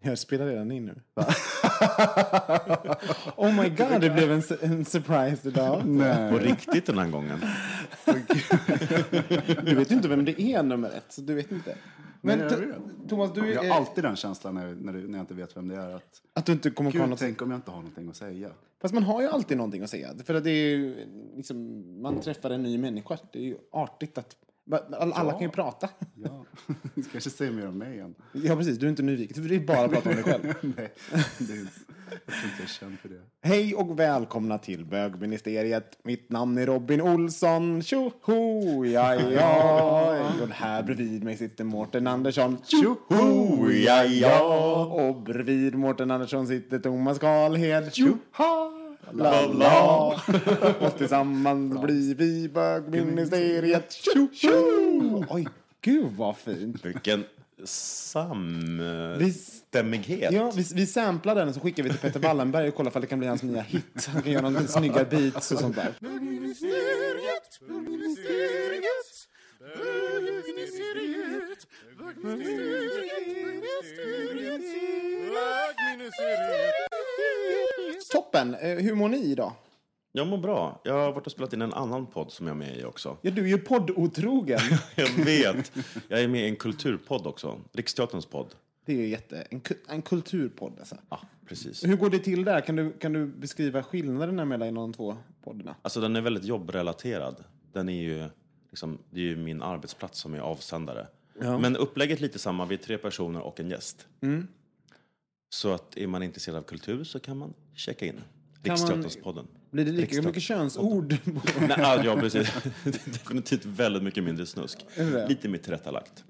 Jag spelar redan in nu. oh my god, det blev en, en surprise idag. På riktigt den här gången. Du vet ju inte vem det är nummer ett, så du vet inte. Men Nej, jag. Thomas, du Jag är... har alltid den känslan när, när, du- när jag inte vet vem det är. Att, Att du inte kommer på Gud, något... tänk om jag inte har någonting att säga. Fast man har ju alltid någonting att säga. För att det är ju liksom, man träffar en ny människa. Det är ju artigt att... Alla, alla kan ju prata. Ja, du kanske säger mer om mig igen. Ja, precis. Du är inte nyfiken. Du vill bara prata om dig själv. Nej, det är, jag tror inte jag känner för det. Hej och välkomna till bögministeriet. Mitt namn är Robin Olsson. Tjoho, ja, ja. Och här bredvid mig sitter Mårten Andersson. Tjoho, ja, ja. Och bredvid Mårten Andersson sitter Thomas Karlhed. Tjoha, la, la. Och tillsammans blir vi bögministeriet. Tjoho. Oj, gud vad fint. Vilken samstämmighet. Ja, vi, vi samplar den och så skickar vi till Peter Wallenberg och kollar om det kan bli hans nya hit. Han kan göra någon snygga beats och sånt där. Toppen! Eh, Hur mår ni idag? Jag mår bra. Jag har varit och spelat in en annan podd som jag är med i också. Ja, du är ju poddotrogen. Jag vet. Jag är med i en kulturpodd också. Riksteaterns podd. Det är ju jätte... En, en kulturpodd alltså. Ja, precis. Hur går det till där? Kan du, kan du beskriva skillnaderna mellan de två poddarna? Alltså den är väldigt jobbrelaterad. Den är ju, liksom, det är ju min arbetsplats som är avsändare. Men upplägget är lite samma. Vi är tre personer och en gäst. Så att är man intresserad av kultur så kan man checka in. Riksteaterspodden. Blir det lika mycket könsord? Nej, ja, precis. Definitivt väldigt mycket mindre snusk. Lite mer tillrättalagt.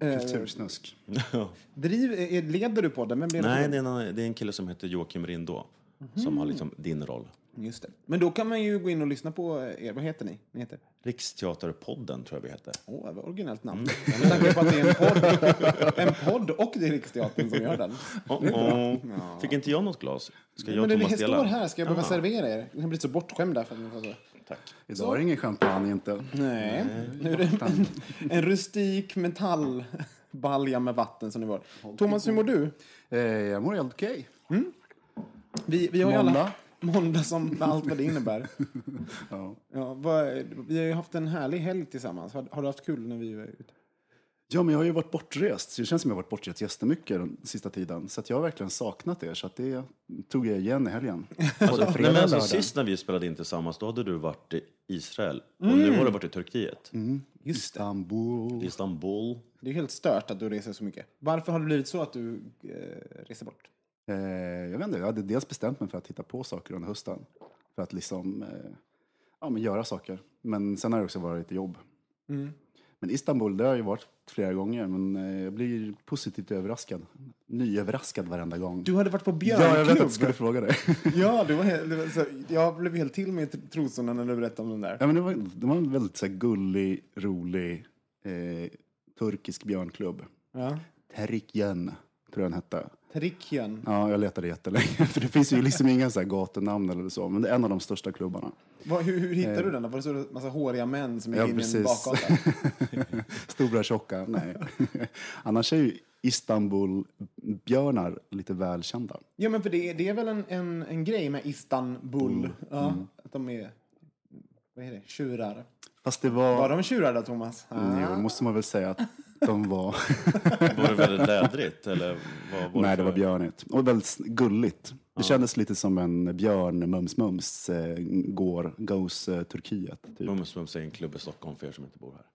Kultursnusk. Driv, är- leder du podden? Vem Nej, det är, en, det är en kille som heter Joakim Rindå. Som har liksom din roll. Just det. Men då kan man ju gå in och lyssna på er. Vad heter ni? ni heter? Riksteaterpodden tror jag vi heter. Åh, vad originellt namn. Med tanke på att det är en podd, en podd och det är Riksteatern som gör den. Oh, oh. Fick inte jag något glas? Ska jag Men och det Thomas ligger dela? står här. Ska jag behöva servera er? Ni har blivit så bortskämda. För att så. Tack. Idag är det ingen champagne inte. Nej, nu är det en, en rustik metallbalja med vatten som ni var. Thomas, hur mår du? Eh, jag mår helt okej. Vi, vi har ju alla Måndag. som med allt vad det innebär. Ja. Ja, vad, vi har ju haft en härlig helg tillsammans. Har, har du haft kul när vi var ute? ja, men jag har ju varit bortrest. Så det känns som jag har varit bortrest jättemycket den sista tiden. Så att jag har verkligen saknat er. Så att det tog jag igen i helgen. Alltså, nej, men alltså, sist när vi spelade in tillsammans, då hade du varit i Israel. Och nu har du varit i Turkiet. Just det. Istanbul. Istanbul. Det är helt stört att du reser så mycket. Varför har det blivit så att du eh, reser bort? Eh, jag vet inte, jag hade dels bestämt mig för att titta på saker under hösten. För att liksom, eh, ja men göra saker. Men sen har det också varit jobb. Men Istanbul, det har jag varit flera gånger. Men eh, jag blir positivt överraskad. Nyöverraskad varenda gång. Du hade varit på ja, björnklubb. jag vet att du skulle fråga dig. Ja, du var helt, det var så, jag blev helt till med trosorna när du berättade om den där. ja, men det, var, det var en väldigt så här, gullig, rolig eh, turkisk björnklubb. Ja. Terikyen, tror jag den hette. Trikien. Ja, jag letade jättelänge. För det finns ju liksom inga så här gatunamn eller så. Men det är en av de största klubbarna. Vad, hur, hur hittade du den? då? Var det så en massa håriga män som gick Ja, in i en bakgata? Stora, tjocka, nej. Annars är ju Istanbul-björnar lite välkända. Ja, men för det, är- det är väl en, en, en grej med Istanbul. Ja, Mm. Att de är, vad är det, tjurar. Fast det var... Var de tjurar då, Thomas? Jo, måste man väl säga att de var... Var det väldigt lädrigt? Eller vad nej, det var björnigt. Och väldigt gulligt. Det kändes lite som en björn mums-mums eh, går, goes eh, Turkiet. Typ. Mums Mums är en klubb i Stockholm för er som inte bor här.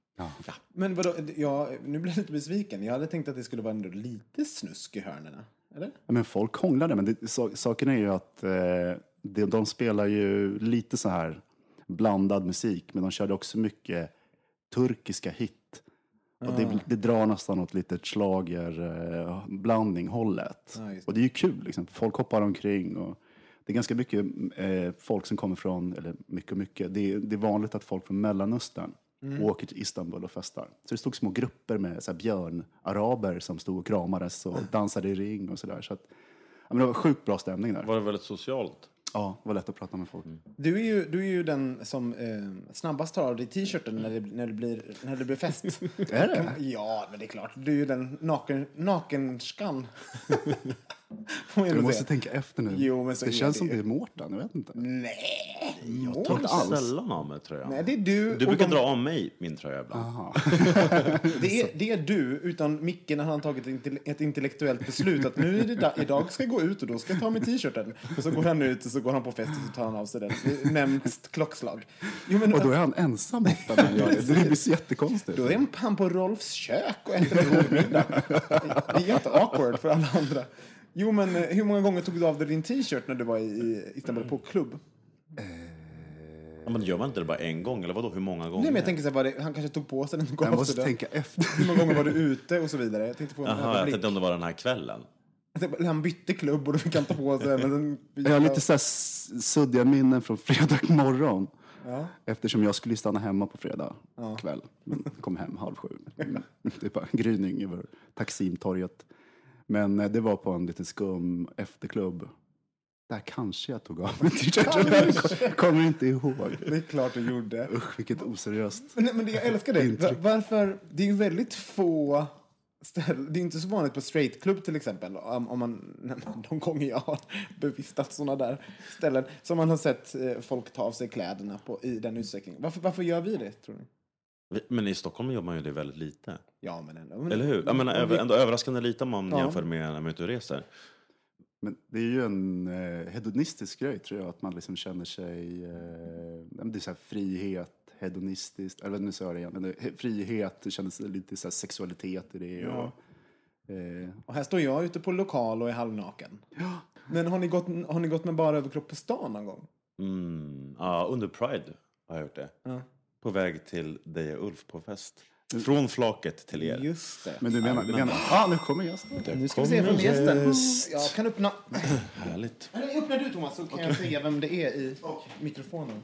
Men vadå, jag, nu blir jag lite besviken. Jag hade tänkt att det skulle vara ändå lite snusk i hörnerna. Eller? Ja, Men folk hånglade, men det, så, saken är ju att eh, de, de spelar ju lite så här blandad musik, men de körde också mycket turkiska hit. Och det, det drar nästan åt lite schlagerblandning-hållet. Ja, och det är ju kul, liksom. folk hoppar omkring. Och det är ganska mycket eh, folk som kommer från, eller mycket och mycket, det, är- det är vanligt att folk från Mellanöstern Mm. åker till Istanbul och festar. Så det stod små grupper med så här, björnaraber som stod och kramades och dansade i ring och sådär. Så att, ja, men det var sjukt bra stämning där. Var det väldigt socialt? Ja, det var lätt att prata med folk. Du är ju, du är ju den som eh, snabbast tar av dig t-shirten när det, när, det blir, när det blir fest. Är det? Ja, men det är klart. Du är ju den naken, nakenskan. Du måste tänka efter nu. Jo, men så det känns det som det är Mårten, jag vet inte. Nej! Jag tar inte sällan av mig tröjan. Nej, det är du. Du brukar de- dra av mig min tröja ibland. Det är, det är du, utan Micke när han har tagit ett intell- ett intellektuellt beslut att nu är det da- idag ska jag gå ut och då ska jag ta med t-shirten. Och så går han ut och så går han på fest och så tar han av sig den. Det nämns klockslag. Jo, men, Och då är han ensam ofta när han gör det. Det blir så jättekonstigt. Då är han på Rolfs kök och äter en god middag. Det är jätte-awkward för alla andra. Jo, men eh, hur många gånger tog du av dig din t-shirt när du var i- Istanbul på klubb? Ja, men gör man inte det bara en gång? Eller vadå, hur många gånger? Nej, men jag tänker så här, var det, han kanske tog på sig den och gav Jag sig måste den. tänka efter. Hur många gånger var du ute och så vidare? Jag tänkte få en Jaha, jag överblick. tänkte om det var den här kvällen. Jag tänkte, Han bytte klubb och då fick han ta på sig men sen Jag har lite så här s- suddiga minnen från fredag morgon. Ja. Eftersom jag skulle stanna hemma på fredag kväll. Men kom hem halv sju. Mm. Det är bara gryning över Taksimtorget. Men eh, det var på en lite skum efterklubb. Där kanske jag tog av mig t-shirten. Jag kommer inte ihåg. Det är klart du gjorde. Usch, vilket oseriöst. Men, men det, jag älskar det. Va- Varför? Det är ju väldigt få ställen. Det är inte så vanligt på straightklubb till exempel. Om, om man, de gånger jag har bevistat sådana där ställen. Som man har sett eh, folk ta av sig kläderna på, i den utsträckningen. Varför, varför gör vi det tror ni? Men i Stockholm gör man ju det väldigt lite. Ja, men ändå. Men, Eller hur? Jag menar, över, ändå överraskande lite om man Ja. jämför med när man är ute och reser. Men det är ju en eh, hedonistisk grej tror jag, att man liksom känner sig, eh, ja, det är så här frihet, hedonistiskt, eller nu sa jag det igen, men frihet, det kändes lite så här sexualitet i det. Och, eh, Och här står jag ute på lokal och är halvnaken. Men har ni, gått, har ni gått med bara överkropp på stan någon gång? Mm. Ja, under Pride har jag gjort det. Ja. På väg till dig och Ulf på fest. Från flaket till er. Just det. men du menar, du menar, ah, nu kommer gästen. Nu ska vi se vem gästen Jag kan öppna. Härligt. Eller öppna du Thomas så kan jag säga vem det är i mikrofonen.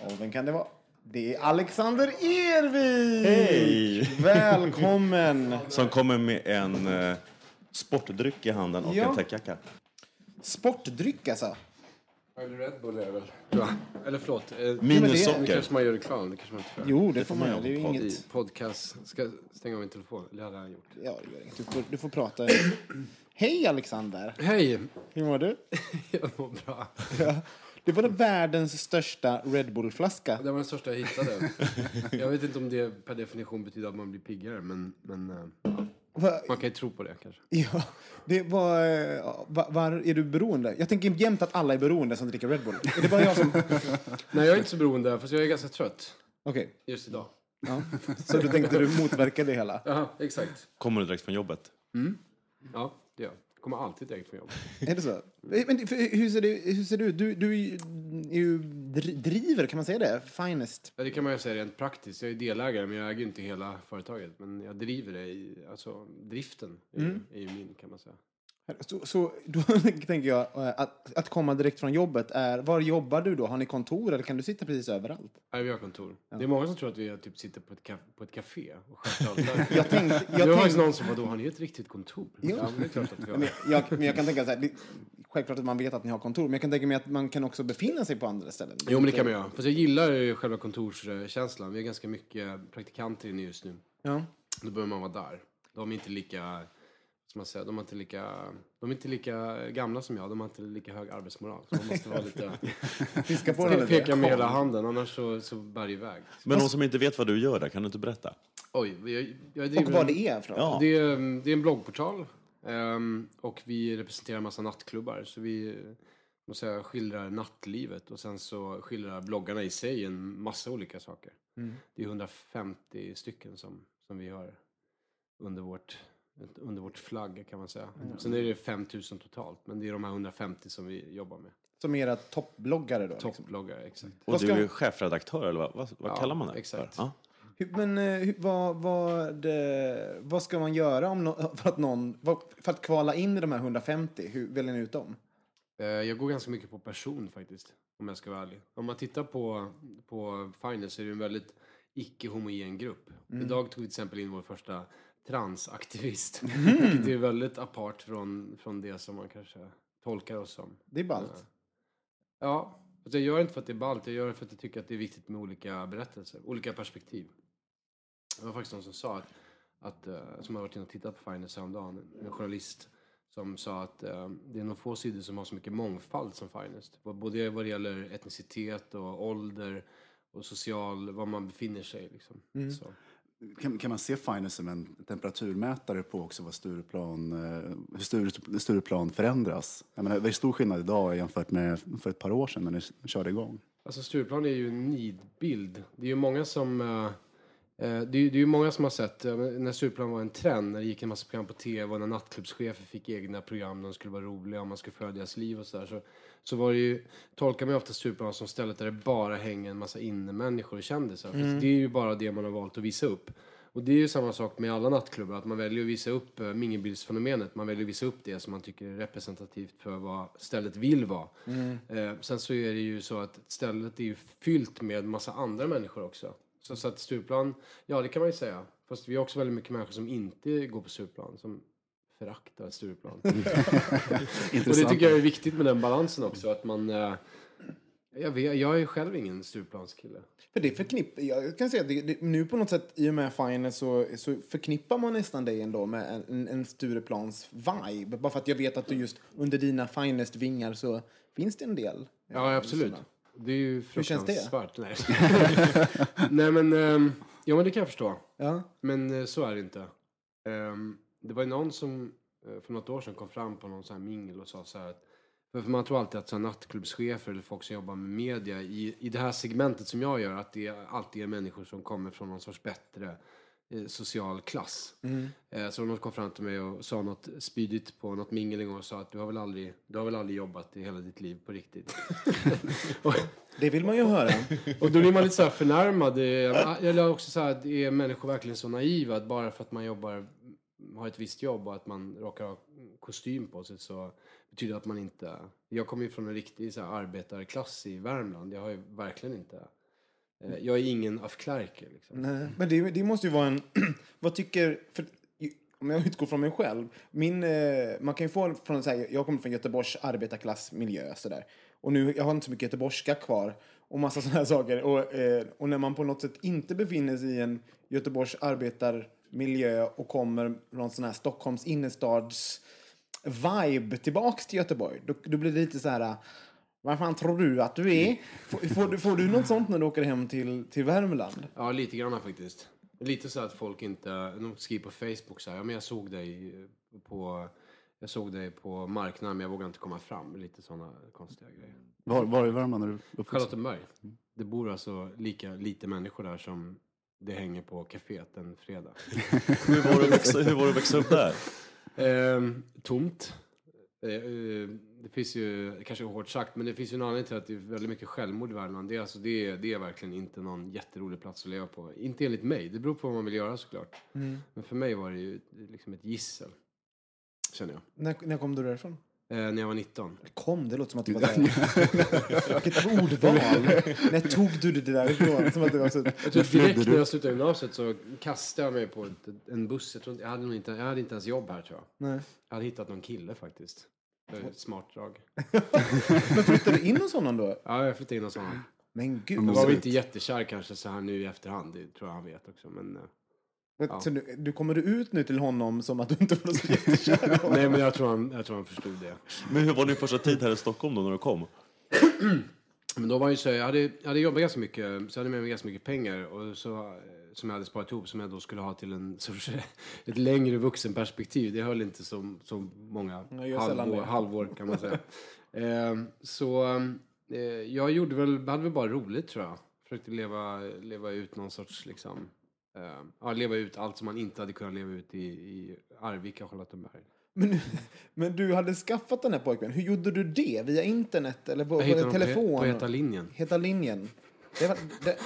Och vem kan det vara? Det är Alexander Ervik! Hej! Välkommen! Som kommer med en eh, sportdryck i handen och Ja. en täckjacka. Sportdryck alltså. Eller Red Bull är det väl? Eller förlåt. eh, Minus det- Nu socker. kanske man gör reklam. Det kanske man inte får. Jo, det får man göra. Det är ju inget... podcast. Ska jag stänga av min telefon? Det hade han gjort. Ja, det gör inget. Du får, du får prata. Hej Alexander! Hej! Hur mår du? Jag mår bra. Ja. Det var världens största Red Bull-flaska. Det var den största jag hittade. Jag vet inte om det per definition betyder att man blir piggare, men, men eh, Va- man kan ju tro på det kanske. Ja, det var... eh, Var, var är du beroende? Jag tänker jämt att alla är beroende som dricker Red Bull. Är det bara jag som... Nej, jag är inte så beroende, fast jag är ganska trött Okej, just idag. ja. så du tänkte du motverka det hela? Jaha, exakt. Kommer du direkt från jobbet? Ja, det gör jag. Kommer alltid direkt från jobbet. Är det så? Men hur ser det, hur ser det ut? Du, du dri- driver, kan man säga det? Finest. Ja, det kan man ju säga rent praktiskt. Jag är delägare, men jag äger inte hela företaget. Men jag driver det i, alltså driften är, ju- är ju min kan man säga. Så, så då tänker jag eh, att, att komma direkt från jobbet är... Var jobbar du då? Har ni kontor eller kan du sitta precis överallt? Nej, vi har kontor. Det är många som tror att vi typ sitter på ett, ka- på ett café och sköter. Jag tänkte... det Jag var faktiskt tänkte någon som bara, då har ni ett riktigt kontor? Jo. Ja, men det har. men, jag, men jag kan tänka så här, det, självklart att man vet att ni har kontor, men jag kan tänka mig att man kan också befinna sig på andra ställen. Jo, men det kan man göra. Fast jag gillar ju själva kontorskänslan. Vi är ganska mycket praktikanter inne just nu. Ja. Då behöver man vara där. De är inte lika, som man säger, de är inte lika, de är inte lika gamla som jag. De har inte lika hög arbetsmoral. Så man måste vara lite, Fiska på den lite. peka med hela handen, annars så, så bär det iväg. Men de som inte vet vad du gör där, kan du inte berätta? Oj, jag, jag Och driver vad en- det är för. Ja. Det är, det är en bloggportal. ehm, och vi representerar en massa nattklubbar. Så vi man säga, skildrar nattlivet och sen så skildrar bloggarna i sig en massa olika saker. Det är 150 stycken som, som vi har under vårt, under vårt flagg kan man säga. Sen är det 5000 totalt, men det är de här 150 som vi jobbar med. Som era toppbloggare då? Liksom. Toppbloggare, exakt. Och du är ju chefredaktör, eller vad, vad, vad Ja, kallar man det? exakt. Ja. Men eh, vad, vad, vad ska man göra om no- för, att någon, för att kvala in i de här 150? Hur väljer ni ut dem? Eh, Jag går ganska mycket på person faktiskt, om jag ska vara ärlig. Om man tittar på, på Finance så är det en väldigt icke-homogen grupp. Idag tog vi till exempel in vår första transaktivist. Vilket är väldigt apart från, från det som man kanske tolkar oss som. Det är ballt. Ja, alltså jag gör det inte för att det är ballt, jag gör det för att jag tycker att det är viktigt med olika berättelser, olika perspektiv. Det var faktiskt någon som sa att, att eh, som har varit inne och tittat på Finance häromdagen, en journalist som sa att eh, det är nog få sidor som har så mycket mångfald som Finest. Både vad det gäller etnicitet och ålder och social, var man befinner sig. Liksom. Så. Kan, kan man se Finer som en temperaturmätare på också vad Stureplan, eh, hur Sture, Stureplan förändras? Jag menar, det är stor skillnad idag jämfört med för ett par år sedan när ni körde igång. Alltså Stureplan är ju en nidbild. Det är ju många som... Eh, eh, eh, det, det är ju många som har sett, eh, när Stureplan var en trend, när det gick en massa program på tv och när nattklubbschefer fick egna program, de skulle vara roliga och man skulle följa deras liv och sådär. Så, så var det ju, tolkar man ofta Stureplan som stället där det bara hänger en massa innemänniskor och kändisar. För det är ju bara det man har valt att visa upp. Och det är ju samma sak med alla nattklubbar, att man väljer att visa upp uh, mingelbildsfenomenet. Man väljer att visa upp det som man tycker är representativt för vad stället vill vara. Eh, sen så är det ju så att stället är ju fyllt med massa andra människor också. Så, så att ja det kan man ju säga. Fast vi har också väldigt mycket människor som inte går på Stureplan, som föraktar Stureplan. Och det tycker jag är viktigt med den balansen också, att man... Eh, jag, vet, jag är själv ingen Stureplanskille. För det förknipp, jag kan säga att det, det, nu på något sätt i och med Finance så, så förknippar man nästan dig ändå med en, en Stureplans vibe. Bara för att jag vet att du just under dina finest vingar så finns det en del. Ja, absolut. sådana. Det är ju Hur känns det? fruktansvärt. Nej. Nej, men... ehm, ja, men det kan jag förstå. Ja. Men eh, så är det inte. Ehm, det var ju någon som eh, för något år sedan kom fram på någon sån här mingel och sa så här att för man tror alltid att så nattklubbschefer eller folk som jobbar med media i, i det här segmentet som jag gör att det alltid är människor som kommer från någon sorts bättre social klass. Eh, så någon kom fram till mig och sa något spydigt på något mingel en gång och sa att du har väl aldrig, du har väl aldrig jobbat i hela ditt liv på riktigt. och, Det vill man ju höra. och då blir man lite så här förnärmad. Eller också så här, är människor verkligen så naiva att bara för att man jobbar, har ett visst jobb och att man råkar ha kostym på sig så betyder det att man inte... Jag kommer ju från en riktig så här, arbetarklass i Värmland. Jag har ju verkligen inte... Eh, jag är ingen af Klerker liksom. Nej, men det, det måste ju vara en... vad tycker... För, om jag utgår från mig själv. Min, eh, man kan ju få från så här, jag kommer från Göteborgs arbetarklassmiljö. Så där. Och nu, jag har inte så mycket göteborgska kvar. Och massa sådana här saker. Och, eh, och när man på något sätt inte befinner sig i en Göteborgs arbetarmiljö och kommer från sån här Stockholms innerstads vibe tillbaks till Göteborg. Då, då blir det lite så här... Vad fan tror du att du är? Får, får, du, får du något sånt när du åker hem till, till Värmland? Ja, lite grann faktiskt. Lite så att folk inte... De skriver på Facebook så här, ja men jag såg dig på... Jag såg dig på marknaden men jag vågar inte komma fram. Lite sådana konstiga grejer. Var, var i Värmland är du uppvuxen? Charlottenberg. Det bor alltså lika lite människor där som det hänger på kaféet en fredag. Hur, var det att växa, hur var det att växa upp där? Ehm, tomt. Eh, eh, det finns ju, kanske hårt sagt, men det finns ju en anledning till att det är väldigt mycket självmord i Värmland. Det är, alltså, det, är, det är verkligen inte någon jätterolig plats att leva på. Inte enligt mig, det beror på vad man vill göra såklart. Men för mig var det ju liksom ett gissel. Känner jag. När, när kom du därifrån? Eh, när jag var 19. Kom, det låter som att det var där. Vilket ordval. när tog du det därifrån? Som att det var så... Jag tror direkt när jag slutade gymnasiet så kastade jag mig på ett, en buss. Jag, tror inte, jag, hade inte, jag hade inte ens jobb här tror jag. Nej. Jag hade hittat någon kille faktiskt. Det är ett smart drag. Men flyttade du in hos honom då? Ja, jag flyttade in hos honom. Men gud. Vad var sjukt. inte jättekär kanske så här nu i efterhand. Det tror jag han vet också. Men, eh, Så du, du kommer du ut nu till honom som att du inte var så jättekär nej, men jag tror, han, jag tror han förstod det. Men hur var din första tid här i Stockholm då när du kom? Men då var ju så, jag hade, jag hade jobbat ganska mycket, så jag hade med mig ganska mycket pengar och så, som jag hade sparat ihop som jag då skulle ha till en sorts, ett längre vuxenperspektiv. Det höll inte så, så många halvår, halvår kan man säga. Eh, så eh, jag gjorde väl, hade väl bara roligt tror jag. Försökte leva, leva ut någon sorts liksom, eh, ja, leva ut allt som man inte hade kunnat leva ut i, i Arvika, Charlottenberg. Men, men du hade skaffat den här pojkvännen. Hur gjorde du det? Via internet eller på, på telefon? på, på Heta linjen. Heta linjen. Det var det,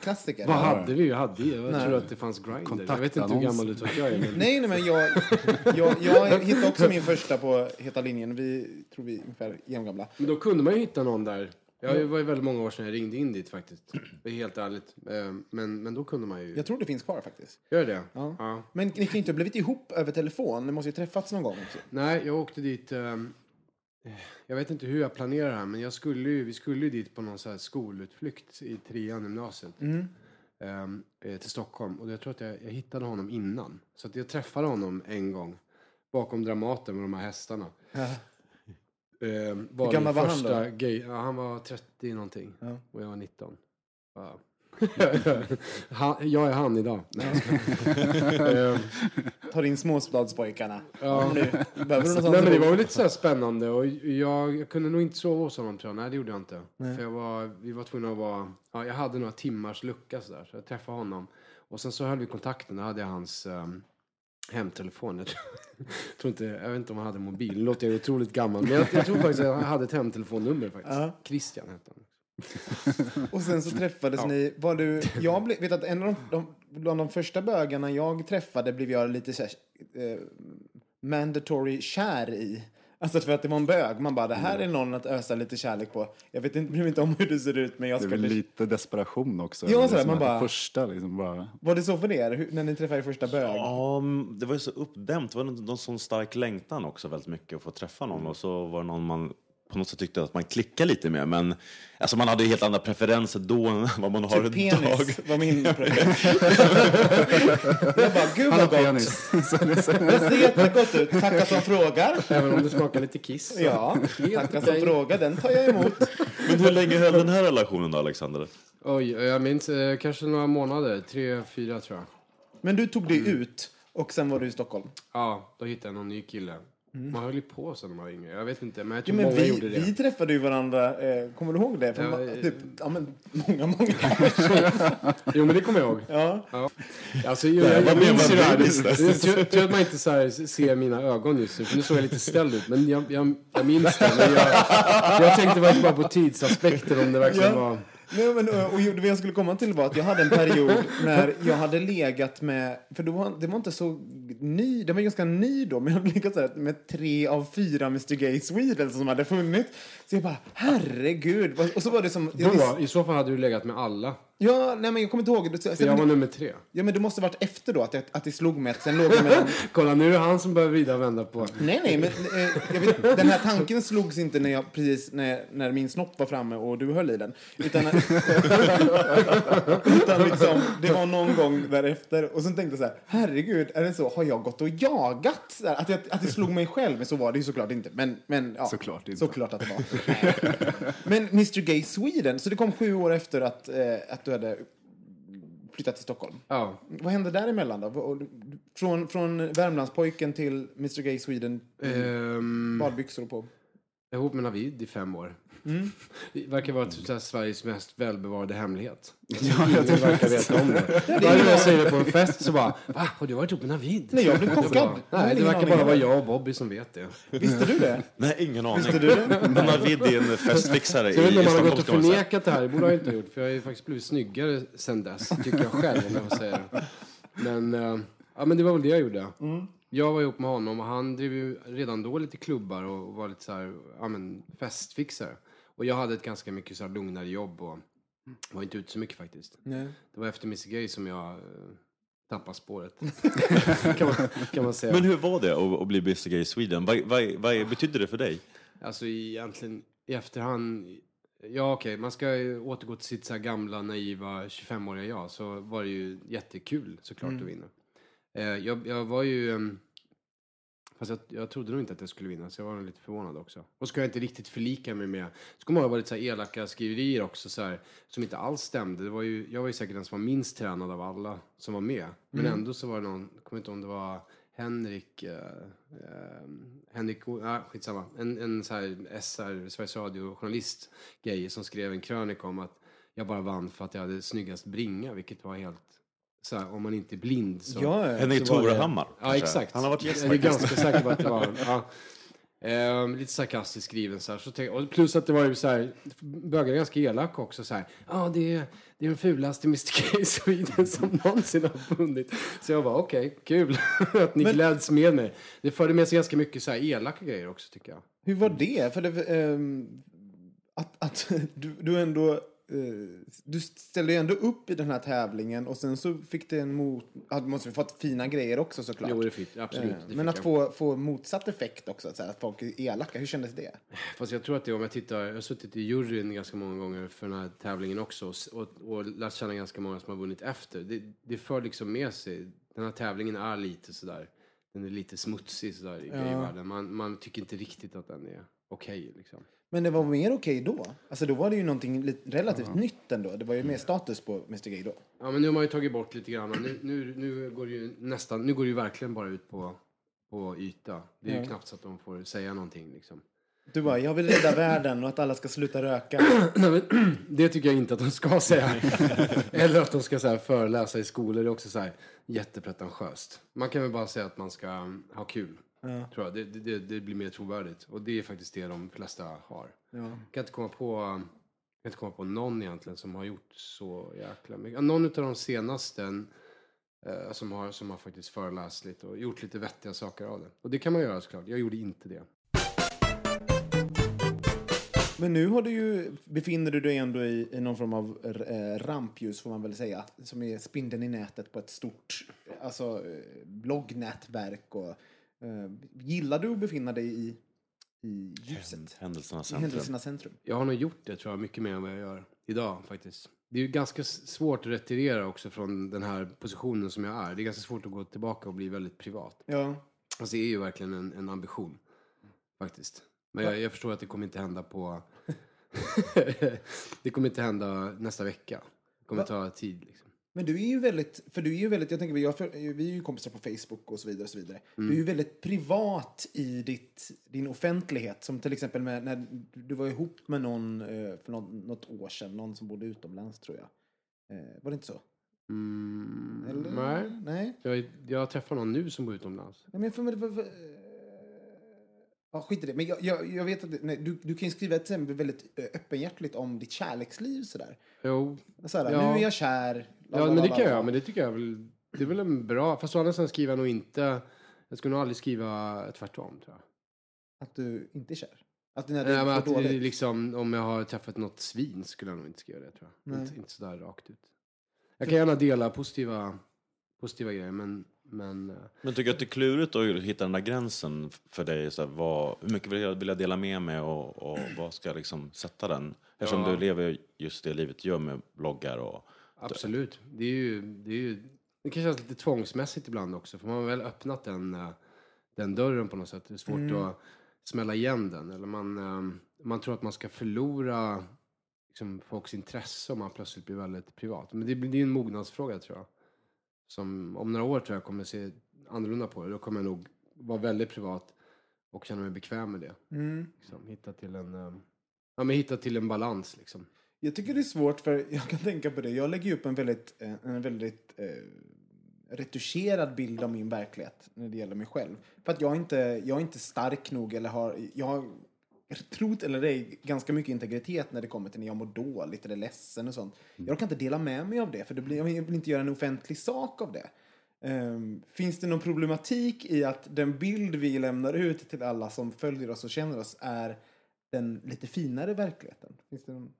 klassiker. Vad hade vi? Jag hade jag Nej. tror att det fanns Grindr. Jag vet inte hur gammal du tror att jag är. Men... Nej, nej, men jag, jag, jag hittade också min första på Heta linjen. Vi tror vi är ungefär jämngamla. Men då kunde man ju hitta någon där. Jag det var ju väldigt många år sedan jag ringde in dit faktiskt. Det är helt ärligt. Eh, Men, men då kunde man ju... Jag tror det finns kvar faktiskt. Gör det? Ja. ja. Men ni kan ju inte ha blivit ihop över telefon. Ni måste ju träffats någon gång också. Nej, jag åkte dit. ehm, jag vet inte hur jag planerar det här, men jag skulle ju, vi skulle ju dit på någon så här skolutflykt i trean gymnasiet. ehm, eh, till Stockholm. Och jag tror att jag, jag hittade honom innan. Så att jag träffade honom en gång. Bakom Dramaten med de här hästarna. Ehm, var Hur gammal var han första Gay, ja, han var 30 någonting. Ja. Och jag var 19. Ja. han, jag är han idag. Tar in småstadspojkarna. Ja. Nu, behöver du Nej men det var väl lite så spännande och jag, jag kunde nog inte sova hos honom tror jag. Nej det gjorde jag inte. För jag var, vi var tvungna att vara, ja, jag hade några timmars lucka så där. Så jag träffade honom. Och sen så höll vi kontakten, då hade jag hans um, hemtelefon. Jag tror, inte, jag vet inte om han hade mobil, nu låter jag otroligt gammal. Men jag, jag tror faktiskt att han hade ett hemtelefonnummer faktiskt. Ja. Christian hette han. Och sen så träffades ni. Var du, jag blev, vet att en av de, de, bland de första bögarna jag träffade blev jag lite så här, eh, mandatory kär i. Alltså för att det var en bög. Man bara, det här är någon att ösa lite kärlek på. Jag vet inte, bryr mig inte om hur du ser ut, men jag Det är väl lite desperation också. Ja, Det är sådär, som man bara- Första liksom bara... Var det så för er, hur, när ni träffade er första bög? Ja, mm, det var ju så uppdämt. Det var någon, någon sån stark längtan också väldigt mycket att få träffa någon. Och så var det någon man på något sätt tyckte att man klickade lite med. Men alltså man hade ju helt andra preferenser då än vad man har Typ idag. penis var min preferens. jag bara, gud vad gott. penis. Det Det ser jättegott ut. Tacka som frågar. Även om det smakar lite kiss. så- Ja, tacka som frågar. Den tar jag emot. Men hur länge höll den här relationen då, Alexander? Oj, jag minns eh, kanske några månader. Tre, fyra tror jag. Men du tog dig ut och sen var du i Stockholm. Ja, då hittade jag någon ny kille. Man höll ju på så när man var yngre. Jag vet inte, men jag Jo, tror men många vi, gjorde det. vi träffade ju varandra, eh, kommer du ihåg det? Ja, ma- eh, typ, ja, men många, många år sedan. Jo, men det kommer jag ihåg. Ja. Ja. Alltså, jo, jag, jag minns ju det här. Det är tur- att man inte så här ser mina ögon just nu, för nu såg jag lite ställd ut. Men jag, jag, jag minns det. Men jag, jag tänkte bara på tidsaspekten, om det verkligen Ja. var... Nej, men, och, och det jag skulle komma till var att jag hade en period när jag hade legat med, för då var, det var inte så ny, det var ganska ny då, men jag hade legat så här med tre av fyra Mr Gay Sweden som hade funnits. Så jag bara, herregud. Och så var det som... Då, I så fall hade du legat med alla. Ja, nej men jag kommer inte ihåg. För jag var nummer tre. ja, men det måste ha varit efter då, att, att det slog mig. Att sen låg jag Kolla, nu är det han som börjar vrida och vända på. Nej, nej, men eh, vet, den här tanken slogs inte när jag precis när, när min snopp var framme och du höll i den. Utan, utan liksom, det var någon gång därefter. Och sen tänkte jag så här, herregud, är det så? Har jag gått och jagat? Så här, att, jag, att det slog mig själv, men så var det ju såklart inte. Men, men ja, Såklart inte. såklart att det var. men Mr Gay Sweden, så det kom sju år efter att, eh, att du hade flyttat till Stockholm. Ja. Vad hände däremellan då? Och Från, från Värmlandspojken till Mr Gay Sweden, Ehm, badbyxor på. ihop med Navid i fem år. Det verkar vara typ så Sveriges mest välbevarade hemlighet. Ja, jag verkar veta om det. Varje gång jag säger det på en fest så bara, va? Har du varit ihop med Navid? Nej, jag blev chockad. Nej, det verkar bara vara jag och Bobby som vet det. Visste du det? Nej, ingen aning. Visste du det? Men Navid är en festfixare i Så jag vet inte om han har gått och Stockholm. förnekat det här. Det borde jag inte ha gjort. För jag har ju faktiskt blivit snyggare sen dess. Tycker jag själv om jag får säga det. Men, eh, ja, men det var väl det jag gjorde. Jag var ihop med honom och han drev ju redan då lite klubbar och var lite så här, ja men festfixare. Och jag hade ett ganska mycket så här lugnare jobb och var inte ute så mycket faktiskt. Nej. Det var efter Missy Gay som jag eh, tappade spåret. kan, man, kan man säga. Men hur var det att, att bli Mr Gay Sweden? Vad, vad, vad betydde det för dig? Alltså egentligen i efterhand. Ja okej, man ska ju återgå till sitt så här gamla naiva 25-åriga jag. Så var det ju jättekul såklart att vinna. Eh, jag, jag var ju... Fast jag, jag trodde nog inte att jag skulle vinna, så jag var lite förvånad också. Och så kunde jag inte riktigt förlika mig med... Så kommer jag ihåg det var lite elaka skriverier också, så här, som inte alls stämde. Det var ju, jag var ju säkert den som var minst tränad av alla som var med. Men ändå så var det någon, jag kommer inte ihåg om det var Henrik, eh, eh, Henrik, ja skitsamma, en, en så här SR, Sveriges Radio-journalist grej som skrev en krönika om att jag bara vann för att jag hade snyggast bringa, vilket var helt så här, om man inte är blind så... Ja, var det- Torehammar. Ja, exakt. Han har varit gäst Jag är ganska säker på att det var ja. Ehm, lite sarkastiskt skriven så här. Så tänk, och plus att det var ju så här, bögar är ganska elaka också så här. Ja, det är, det är den fulaste Mr Gay Sweden som någonsin har funnit. Så jag bara, okej, kul att ni gläds med mig. Det förde med sig ganska mycket så här elaka grejer också tycker jag. Hur var det? För det, ehm, att, att du, du ändå... eh, du ställde ju ändå upp i den här tävlingen och sen så fick det en mot... Ja, du måste ju fått fina grejer också såklart. Jo, det fick, absolut. Eh, det fick Men att jag. få, få motsatt effekt också, att, att folk är elaka, hur kändes det? Fast jag tror att det, om jag tittar, jag har suttit i juryn ganska många gånger för den här tävlingen också och, och, lärt känna ganska många som har vunnit efter. Det, det för liksom med sig, den här tävlingen är lite sådär, den är lite smutsig sådär i gayvärlden. Man, man tycker inte riktigt att den är okej liksom. Men det var mer okej då? Alltså då var det ju någonting relativt nytt ändå. Det var ju mer status på Mr Gay då. Ja men nu har man ju tagit bort lite grann. Nu, nu, nu går det ju nästan, nu går det ju verkligen bara ut på, på yta. Det är ju Ja. knappt så att de får säga någonting liksom. Du bara, jag vill rädda världen och att alla ska sluta röka. Nej, men, det tycker jag inte att de ska säga. Eller att de ska så här, föreläsa i skolor. Det är också så här, jättepretentiöst. Man kan väl bara säga att man ska ha kul. Tror jag. Det, det, det blir mer trovärdigt. Och det är faktiskt det de flesta har. Ja. Jag kan inte komma på, jag kan inte komma på någon egentligen som har gjort så jäkla mycket. Ja, Någon av de senaste eh, som, har, som har faktiskt föreläst lite och gjort lite vettiga saker av det. Och det kan man göra såklart. Jag gjorde inte det. Men nu har du ju, befinner du dig ändå i, i någon form av eh, rampljus får man väl säga. Som är spindeln i nätet på ett stort alltså, eh, bloggnätverk. Och, gillar du att befinna dig i, i ljuset? Händelsernas I centrum. händelsernas centrum? Jag har nog gjort det tror jag mycket mer än vad jag gör idag faktiskt. Det är ju ganska svårt att retirera också från den här positionen som jag är. Det är ganska svårt att gå tillbaka och bli väldigt privat. Ja. Alltså det är ju verkligen en, en ambition faktiskt. Men jag, jag förstår att det kommer inte hända på... det kommer inte hända nästa vecka. Det kommer Va? ta tid liksom. Men du är ju väldigt, för du är ju väldigt, jag tänker, jag, för, vi är ju kompisar på Facebook och så vidare och så vidare. Du är ju väldigt privat i ditt, din offentlighet. Som till exempel med, när du var ihop med någon eh, för något, något år sedan, någon som bodde utomlands tror jag. Eh, var det inte så? Mm, Eller? nej. Nej. Jag, jag träffar någon nu som bor utomlands. Nej, men för mig, för, för, ja, skit i det. Men jag, jag, jag vet att nej, du, du kan ju skriva exempel väldigt eh, öppenhjärtligt om ditt kärleksliv sådär. Jo, såhär Ja. Nu är jag kär. Ja, men det kan jag. Men det tycker jag väl. Det är väl en bra. Fast å andra sidan skriver jag nog inte. Jag skulle nog aldrig skriva tvärtom tror jag. Att du inte är kär? Att när det Nej, men att det, dåligt? liksom, om jag har träffat något svin skulle jag nog inte skriva det tror jag. Inte, inte sådär rakt ut. Jag kan gärna dela positiva, positiva grejer men, men eh, Men tycker du att det är klurigt att hitta den där gränsen för dig? Så här, vad, hur mycket vill jag, vill jag dela med mig och, och vad ska jag liksom sätta den? Eftersom Ja. du lever just det livet du gör med bloggar och... absolut. Det är ju, det är ju, det kan kännas lite tvångsmässigt ibland också. För man har väl öppnat den, eh, den dörren på något sätt. Det är svårt att smälla igen den. Eller man, eh, man tror att man ska förlora liksom, folks intresse om man plötsligt blir väldigt privat. Men det det är en mognadsfråga tror jag. Som om några år tror jag kommer se annorlunda på det. Då kommer jag nog vara väldigt privat och känna mig bekväm med det. Mm. Liksom, hitta till en, eh, ja, men hitta till en balans liksom. Jag tycker det är svårt för jag kan tänka på det. Jag lägger upp en väldigt, eh, en väldigt eh, retuscherad bild av min verklighet när det gäller mig själv. För att jag är inte, jag är inte stark nog eller har, jag har trot eller ej, ganska mycket integritet när det kommer till när jag mår dåligt eller ledsen och sånt. Jag kan inte dela med mig av det för det blir, jag vill inte göra en offentlig sak av det. Ehm, finns det någon problematik i att den bild vi lämnar ut till alla som följer oss och känner oss är den lite finare verkligheten? Finns det någon...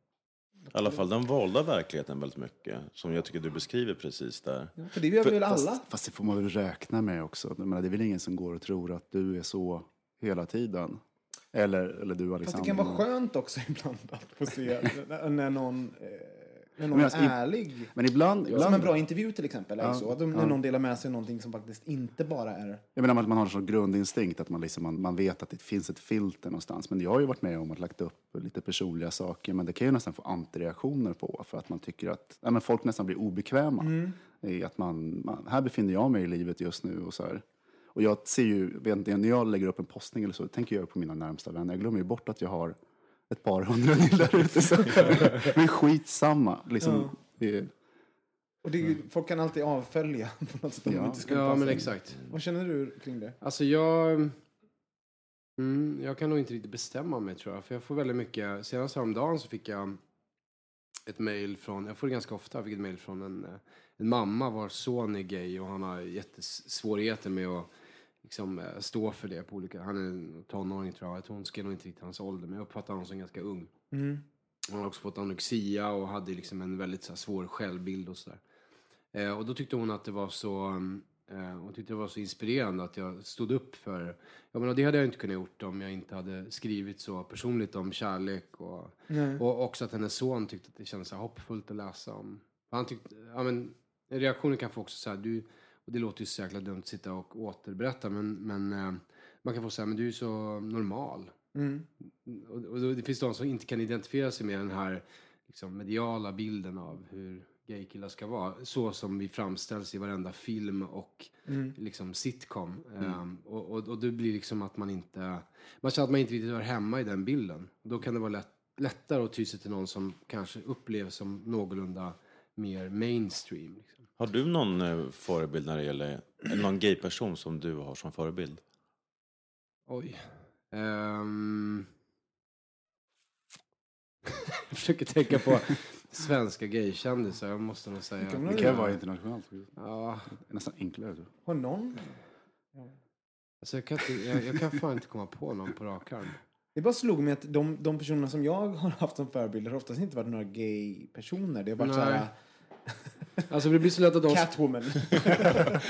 I alla fall den valda verkligheten väldigt mycket. Som jag tycker du beskriver precis där. För det gör vi väl alla? Fast, fast det får man väl räkna med också. Menar, det är väl ingen som går och tror att du är så hela tiden. Eller, eller du Fast Alexander. det kan vara skönt också ibland att få se när, när någon, eh, när någon Men är i- ärlig. Men ibland... Som ibland en bra intervju till exempel. Ja, så. Att de, när ja. någon delar med sig någonting som faktiskt inte bara är... Jag menar att man har en sån grundinstinkt att man, liksom, man, man vet att det finns ett filter någonstans. Men jag har ju varit med om att lagt upp lite personliga saker. Men det kan ju nästan få antireaktioner på. För att man tycker att ja, men folk nästan blir obekväma. I att man, man, här befinner jag mig i livet just nu. Och, så här. Och jag ser ju, vet inte, när jag lägger upp en postning eller så, tänker jag på mina närmsta vänner. Jag glömmer ju bort att jag har ett par hundra till där ute. Så. Men skitsamma. Liksom, det, Och det är ju, folk kan alltid avfölja på något sätt Ja. inte skulle Ja, men exakt. Vad känner du kring det? Alltså jag... Mm, jag kan nog inte riktigt bestämma mig tror jag. För jag får väldigt mycket... Senast häromdagen så fick jag ett mejl från... Jag får det ganska ofta. Jag fick ett mejl från en, eh, en mamma vars son är gay och han har jättesvårigheter med att liksom, eh, stå för det på olika... Han är en tonåring tror jag. Jag hon skrev nog inte riktigt hans ålder men jag uppfattar honom som ganska ung. Hon har också fått anorexia och hade liksom en väldigt så här, svår självbild och sådär. Eh, och då tyckte hon att det var så, eh, hon tyckte det var så inspirerande att jag stod upp för, jag menar, det hade jag inte kunnat gjort om jag inte hade skrivit så personligt om kärlek och, och också att hennes son tyckte att det kändes så hoppfullt att läsa om. Han tyckte, ja men reaktionen kan få också så här, du, och det låter ju så jäkla dumt att sitta och återberätta men, men eh, man kan få säga men du är så normal. Och, och då- det finns de som inte kan identifiera sig med den här liksom, mediala bilden av hur gaykillar ska vara. Så som vi framställs i varenda film och liksom sitcom. Ehm, och, och, och det blir liksom att man inte... Man känner att man inte riktigt hör hemma i den bilden. Då kan det vara lätt, lättare att ty sig till någon som kanske upplevs som någorlunda mer mainstream. Liksom. Har du någon eh, förebild när det gäller någon gay-person som du har som förebild? Oj. Ehm. jag försöker tänka på svenska gaykändisar. Jag måste nog säga. Det kan ju vara internationellt. Ja, Det är nästan enklare. Har någon? alltså jag, kan inte, jag, jag kan fan inte komma på någon på rak arm. Det bara slog mig att de, de personerna som jag har haft som förebilder har oftast inte varit några gay-personer. Det har varit Nej. så här Alltså det blir så lätt att de, Catwoman. ja,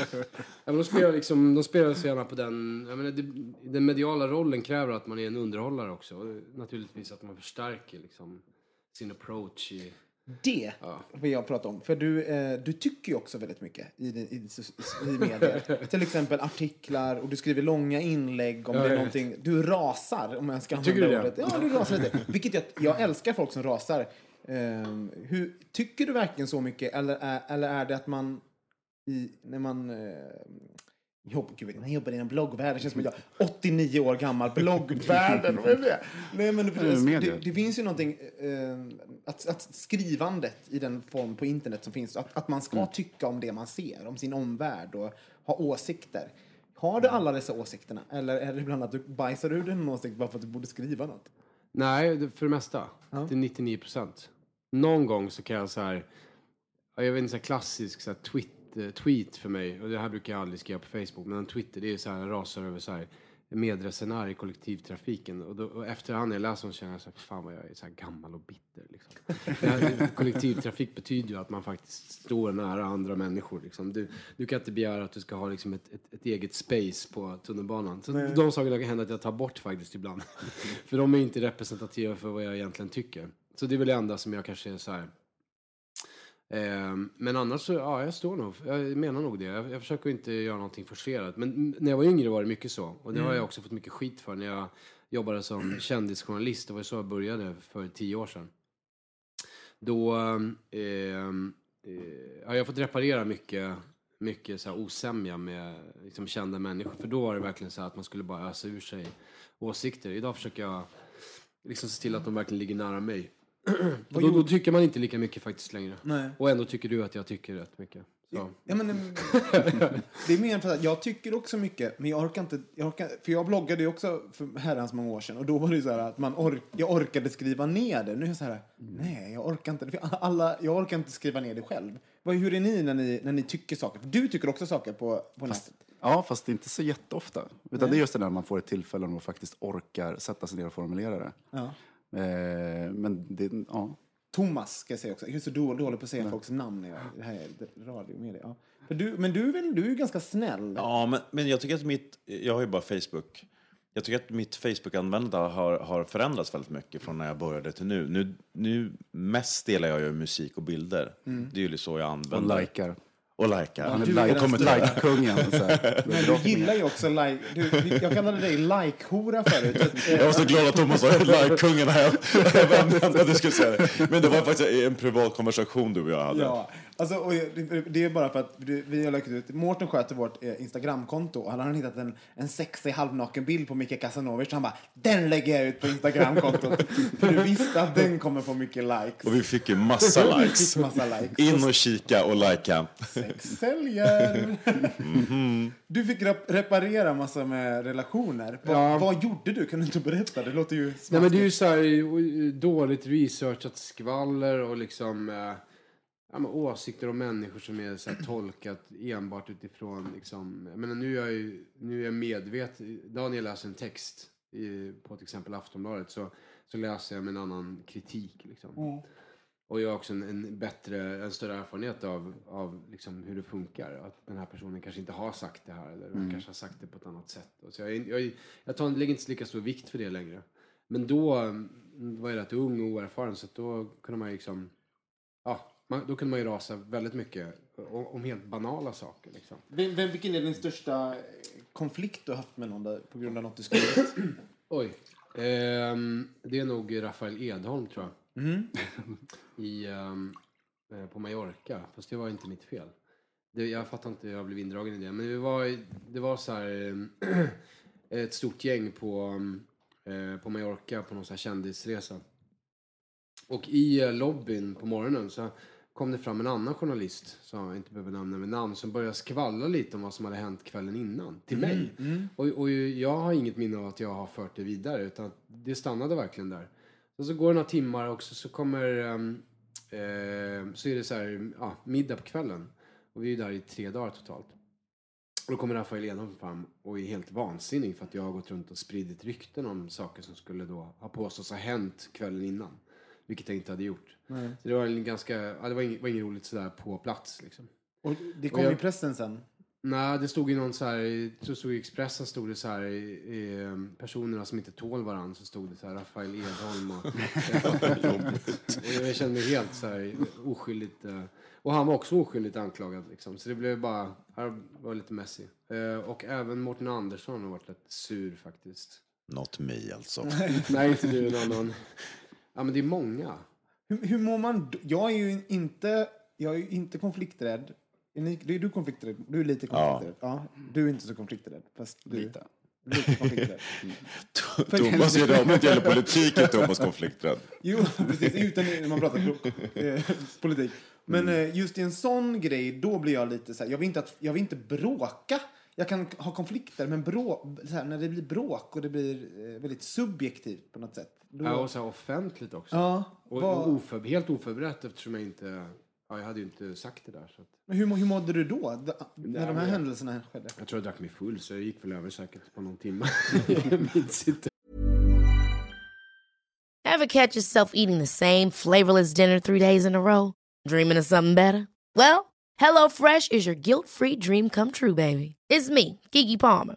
men de spelar liksom, de spelar så gärna på den, jag menar, det, den mediala rollen kräver att man är en underhållare också. Och Naturligtvis att man förstärker liksom sin approach i, Det vill jag prata om. För du, eh, du tycker ju också väldigt mycket i, din- i, i medier. Till exempel artiklar och du skriver långa inlägg om Ja, det är någonting. Du rasar om jag ska Tycker använda du det? ordet. Ja, du rasar lite. Vilket jag, jag älskar folk som rasar. Ehm, hur, tycker du verkligen så mycket eller är, eller är det att man i, när man eh, Jobb, gud, man jobbar inom bloggvärlden. Det känns som att jag är 89 år gammal. Bloggvärlden, vad är det? Nej, men det, är det, det finns ju någonting, eh, att, att skrivandet i den form på internet som finns, att, att man ska Mm. tycka om det man ser, om sin omvärld och ha åsikter. Har du alla dessa åsikterna? Eller är det ibland att du bajsar ur din åsikt bara för att du borde skriva något? Nej, för det mesta. Till 99 procent. Någon gång så kan jag så här, ja, jag vet inte, så klassisk så här, tweet, eh, tweet för mig, och det här brukar jag aldrig skriva på Facebook, men en Twitter det är så här, jag rasar över så här medresenär i kollektivtrafiken och, då, och efterhand när jag läser dem känner jag så här, fan vad jag är så gammal och bitter. Liksom. Här, kollektivtrafik betyder ju att man faktiskt står nära andra människor. Liksom. Du, du kan inte begära att du ska ha liksom, ett, ett, ett eget space på tunnelbanan. Så de sakerna kan hända att jag tar bort faktiskt ibland. för de är inte representativa för vad jag egentligen tycker. Så det är väl det enda som jag kanske är så här. Ehm, men annars så, ja, jag står nog, jag menar nog det. Jag, jag försöker inte göra någonting forcerat. Men mm, när jag var yngre var det mycket så. Och det har jag också fått mycket skit för när jag jobbade som kändisjournalist. Det var så jag började för tio år sedan. Då, ehm, eh, ja, jag har fått reparera mycket, mycket så här osämja med liksom, kända människor. För då var det verkligen så att man skulle bara ösa ur sig åsikter. Idag försöker jag liksom se till att de verkligen ligger nära mig. Då, då tycker man inte lika mycket faktiskt längre. Nej. Och ändå tycker du att jag tycker rätt mycket. Så. Ja, men, mm, det är mer för att jag tycker också mycket, men jag orkar inte. Jag orkar, för jag bloggade ju också för herrans många år sedan och då var det så att man ork, jag orkade skriva ner det. Nu är jag så här, nej, jag orkar inte. Alla, jag orkar inte skriva ner det själv. Vad, hur är ni när, ni när ni tycker saker? För du tycker också saker på, på nätet. Ja, fast inte så jätteofta. Utan det är just det där man får ett tillfälle och faktiskt orkar sätta sig ner och formulera det. Ja. Eh, men det, ja. Thomas ska jag säga också. Jag är så dålig, dålig på att säga folks namn jag, det här är radio med det. Ja. För du, men du är, väl, du är ju ganska snäll. Ja, men, men jag tycker att mitt... Jag har ju bara Facebook. Jag tycker att mitt Facebook-användande har, har förändrats väldigt mycket från när jag började till nu. Nu, nu mest delar jag ju musik och bilder. Det är ju så jag Och använder. likar. Och likar. Han är like, like-kungen. Men du gillar ju också like... Du, jag kallade dig like-hora förut. Jag var så glad att Thomas sa like-kungen här. Jag väntade att du skulle säga det. Men det var faktiskt en privat konversation du och jag hade. Ja, Alltså, och det är bara för att vi har lagt ut, Mårten sköter vårt eh, Instagramkonto och han har hittat en, en sexig halvnaken bild på Micke Casanovic så han bara den lägger jag ut på Instagramkontot. för du visste att den kommer få mycket likes. Och vi fick ju massa likes. fick massa likes. In och kika och likea. Sex säljer. Mhm. Du fick rep- reparera massa med relationer. Va, Ja. Vad gjorde du? Kan du inte berätta? Det låter ju smaskigt. Nej men det är ju så här eh, dåligt researchat skvaller och liksom eh, ja, men åsikter om människor som är så tolkat enbart utifrån liksom, jag menar nu är jag ju, nu är jag medveten, Daniel läser en text i, på till exempel Aftonbladet så, så läser jag med en annan kritik liksom. Och jag har också en, en bättre, en större erfarenhet av, av liksom hur det funkar. Att den här personen kanske inte har sagt det här eller mm. kanske har sagt det på ett annat sätt. Så jag, jag, jag tar, lägger inte lika stor vikt för det längre. Men då mm, var jag rätt ung och oerfaren så då kunde man liksom, ja, man, då kunde man ju rasa väldigt mycket om, om helt banala saker liksom. Vem, vem, vilken är din största eh, konflikt du har haft med någon där, på grund av något du skrivit? Oj. Ehm, det är nog Rafael Edholm tror jag. I, ehm, eh, på Mallorca. Fast det var inte mitt fel. Det, jag fattar inte hur jag blev indragen i det. Men det var, det var så här ehm, ett stort gäng på, eh, på Mallorca på någon så kändisresa. Och i eh, lobbyn på morgonen så kom det fram en annan journalist, som jag inte behöver nämna med namn, som började skvallra lite om vad som hade hänt kvällen innan till mig. Och, och jag har inget minne av att jag har fört det vidare, utan det stannade verkligen där. Och så går det några timmar och så, så kommer, eh, så är det så här, ja, middag på kvällen. Och vi är där i tre dagar totalt. Och då kommer Rafael Edholm fram och är helt vansinnig för att jag har gått runt och spridit rykten om saker som skulle då ha påståtts ha hänt kvällen innan. Vilket jag inte hade gjort. Så det var en ganska, ja, det var inget, var inget roligt sådär på plats liksom. Och det kom Och jag- i pressen sen. Nej, det stod i någon så här, jag tror det stod i Expressen stod det så här, um, personerna som inte tål varandra så stod det så här, Rafael Edholm och, och jag kände mig helt så här oskyldigt, eh, och han var också oskyldigt anklagad liksom, så det blev bara, det var lite messy. Eh, och även Mårten Andersson har varit lite sur faktiskt. Not me alltså. Nej, inte du, en annan. Ja, men det är många. Hur, hur mår man? d- Jag är ju inte, jag är ju inte konflikträdd. Är, ni, är du konflikträdd? Du är lite konflikträdd. Ja. Du är inte så konflikträdd. Fast du, Lite. Lite konflikträdd. Thomas gör det om det gäller politik är Thomas konflikträdd. Jo, precis. Utan när man pratar pro- eh, politik. Men eh, just i en sån grej, då blir jag lite så här, jag vill inte, att, jag vill inte bråka. Jag kan ha konflikter, men brå, så här, när det blir bråk och det blir eh, väldigt subjektivt på något sätt. Då, Ja, och så här offentligt också. Ja, och och oför, helt oförberett eftersom jag inte, ja, jag hade ju inte sagt det där. Så att. Men hur, hur mådde du då? När de här händelserna skedde? Jag tror jag drack mig full så det gick väl över säkert på någon timme. jag minns inte. Ever catch yourself eating the same flavorless dinner three days in a row? Dreaming of something better? Well, HelloFresh is your guilt free dream come true, baby. It's me, Gigi Palmer.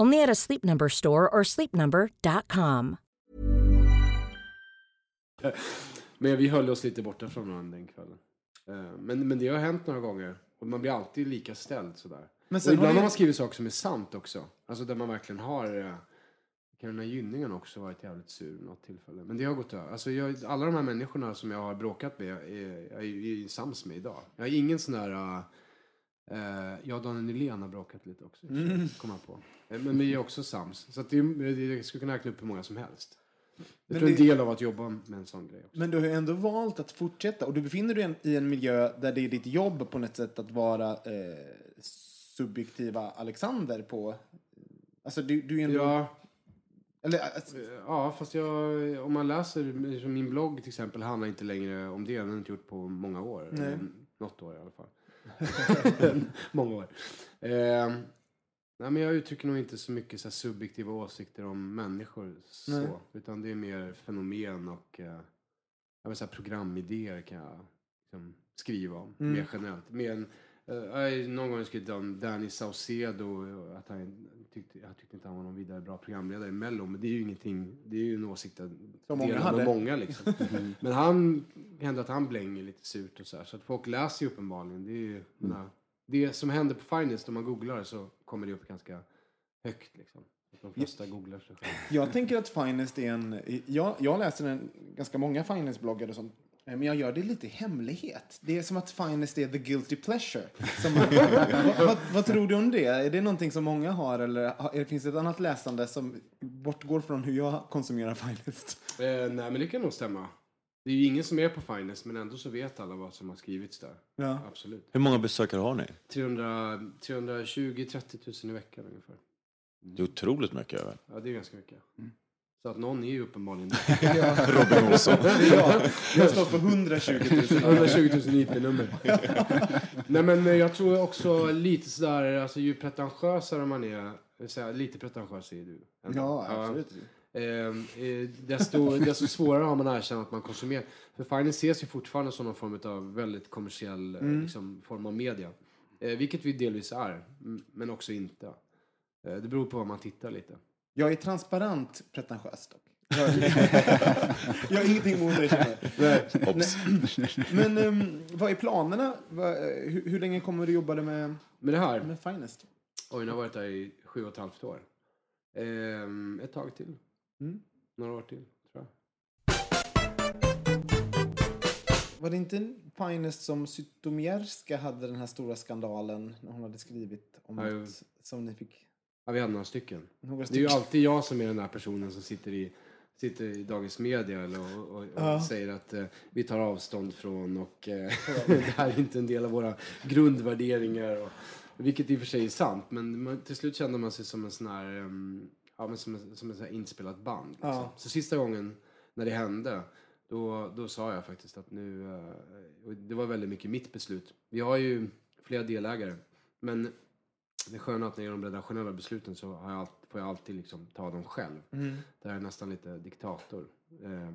Only at a Sleep Number store or sleepnumber.com. Men vi höll oss lite borta från varandra den kvällen. Eh, Men, men det har hänt några gånger. Och man blir alltid lika ställd sådär. Men och sen har ibland har man skrivit saker som är sant också. Alltså där man verkligen har... eh, Carolina Gynningen också varit jävligt sur något tillfälle. Men det har gått över. Alltså jag, alla de här människorna som jag har bråkat med är jag är ju sams med idag. Jag har ingen sån här... Uh, jag och Daniel Nylén har bråkat lite också. Mm. Kommer jag på. Eh, Men vi är också sams. Så att det, jag skulle kunna räkna upp hur många som helst. Jag Men tror en det- del av att jobba med en sån grej också. Men du har ju ändå valt att fortsätta och du befinner dig i en- en miljö där det är ditt jobb på något sätt att vara eh, subjektiva Alexander på... Alltså du, du är ändå... Ja, Eller, alltså, Ja, fast jag, om man läser som min blogg till exempel handlar inte längre om det. Den har inte gjort på många år. Nej. Något år i alla fall. många år. Eh, nej, men jag uttrycker nog inte så mycket så här subjektiva åsikter om människor. Nej. Så, utan det är mer fenomen och eh, jag vill säga, programidéer kan jag liksom, skriva om. Mm. Mer generellt. Mer än, eh, jag har någon gång skrivit om Danny Saucedo. Att han tyckte, jag tyckte inte han var någon vidare bra programledare i Mello. Men det är ju ingenting. Det är ju en åsikt att Som många hade. många liksom. Men han hände att han blänger lite surt och så här. Så att folk läser ju uppenbarligen. Det är ju, menar, det som händer på Finest om man googlar så kommer det upp ganska högt liksom. De flesta googlar sig själva. jag tänker att Finest är en... Jag, jag läser en, ganska många Finest-bloggar och sånt. eh, Men jag gör det lite i hemlighet. Det är som att Finest är the guilty pleasure. Som, vad, vad, vad tror du om det? Är det någonting som många har eller finns det ett annat läsande som bortgår från hur jag konsumerar Finest? Eh, nej men det kan nog stämma. Det är ju ingen som är på Finest men ändå så vet alla vad som har skrivits där. Ja. Absolut. Hur många besökare har ni? 300 320-30 000 i veckan ungefär. Det är otroligt mycket. Ja det är ganska mycket. Så att någon är ju uppenbarligen Robin Olsson. Ja, jag står på 120 000. 120 000 IP-nummer. Nej men eh, jag tror också lite sådär, alltså ju pretentiösare man är, säga, lite pretentiös är du. ändå. Ja, absolut. Eh, eh, desto, desto svårare har man att erkänna att man konsumerar. För Finance ses ju fortfarande som någon form av väldigt kommersiell eh, liksom, form av media. Eh, vilket vi delvis är, men också inte. Eh, det beror på vad man tittar lite. Jag är transparent pretentiös dock. Jag, jag har ingenting emot det. känner. Men ehm, vad är planerna? Eh, hur, hur länge kommer du jobba med, Men det här, med Finest? oj nu har varit där i sju och ett halvt år. Eh, ett tag till. Mm. Några år till, tror jag. Var det inte Finest som Zytomierska hade den här stora skandalen när hon hade skrivit om Ja, något som ni fick? Ja, vi hade några stycken. Några Det är ju stycken. alltid jag som är den här personen som sitter i, sitter i Dagens Media eller, och, och, och Ja. säger att eh, vi tar avstånd från och eh, det här är inte en del av våra grundvärderingar. Och, vilket i och för sig är sant, men man, till slut kände man sig som en sån här, ehm, ja, men som, en- som en sån här inspelat band. Liksom. Ja. Så sista gången när det hände, då, då sa jag faktiskt att nu, och det var väldigt mycket mitt beslut. Vi har ju flera delägare, men det sköna att när jag gör de redaktionella besluten så har jag allt, får jag alltid liksom ta dem själv. Mm. Där är jag nästan lite diktator. Eh,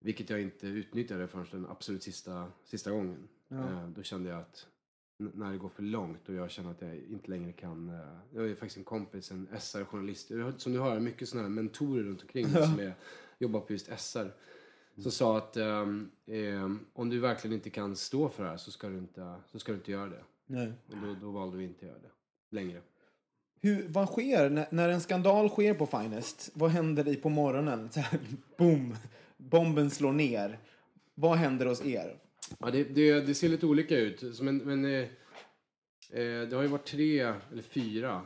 vilket jag inte utnyttjade förrän den absolut sista, sista gången. Ja. Eh, då kände jag att när det går för långt och jag känner att jag inte längre kan... Eh, jag är faktiskt en kompis, en SR-journalist. Har- Som du hör, mycket sådana här mentorer runt omkring mig som är, jobbar på just SR. Som sa att ehm, ehm, om du verkligen inte kan stå för det här så ska du inte, så ska du inte göra det. Nej. Och då, då valde vi inte att göra det längre. Hur, vad sker när, när en skandal sker på Finest? Vad händer i på morgonen? Så här, boom! Bomben slår ner. Vad händer hos er? Ja, det, det, det ser lite olika ut. Men, men eh, eh, det har ju varit tre eller fyra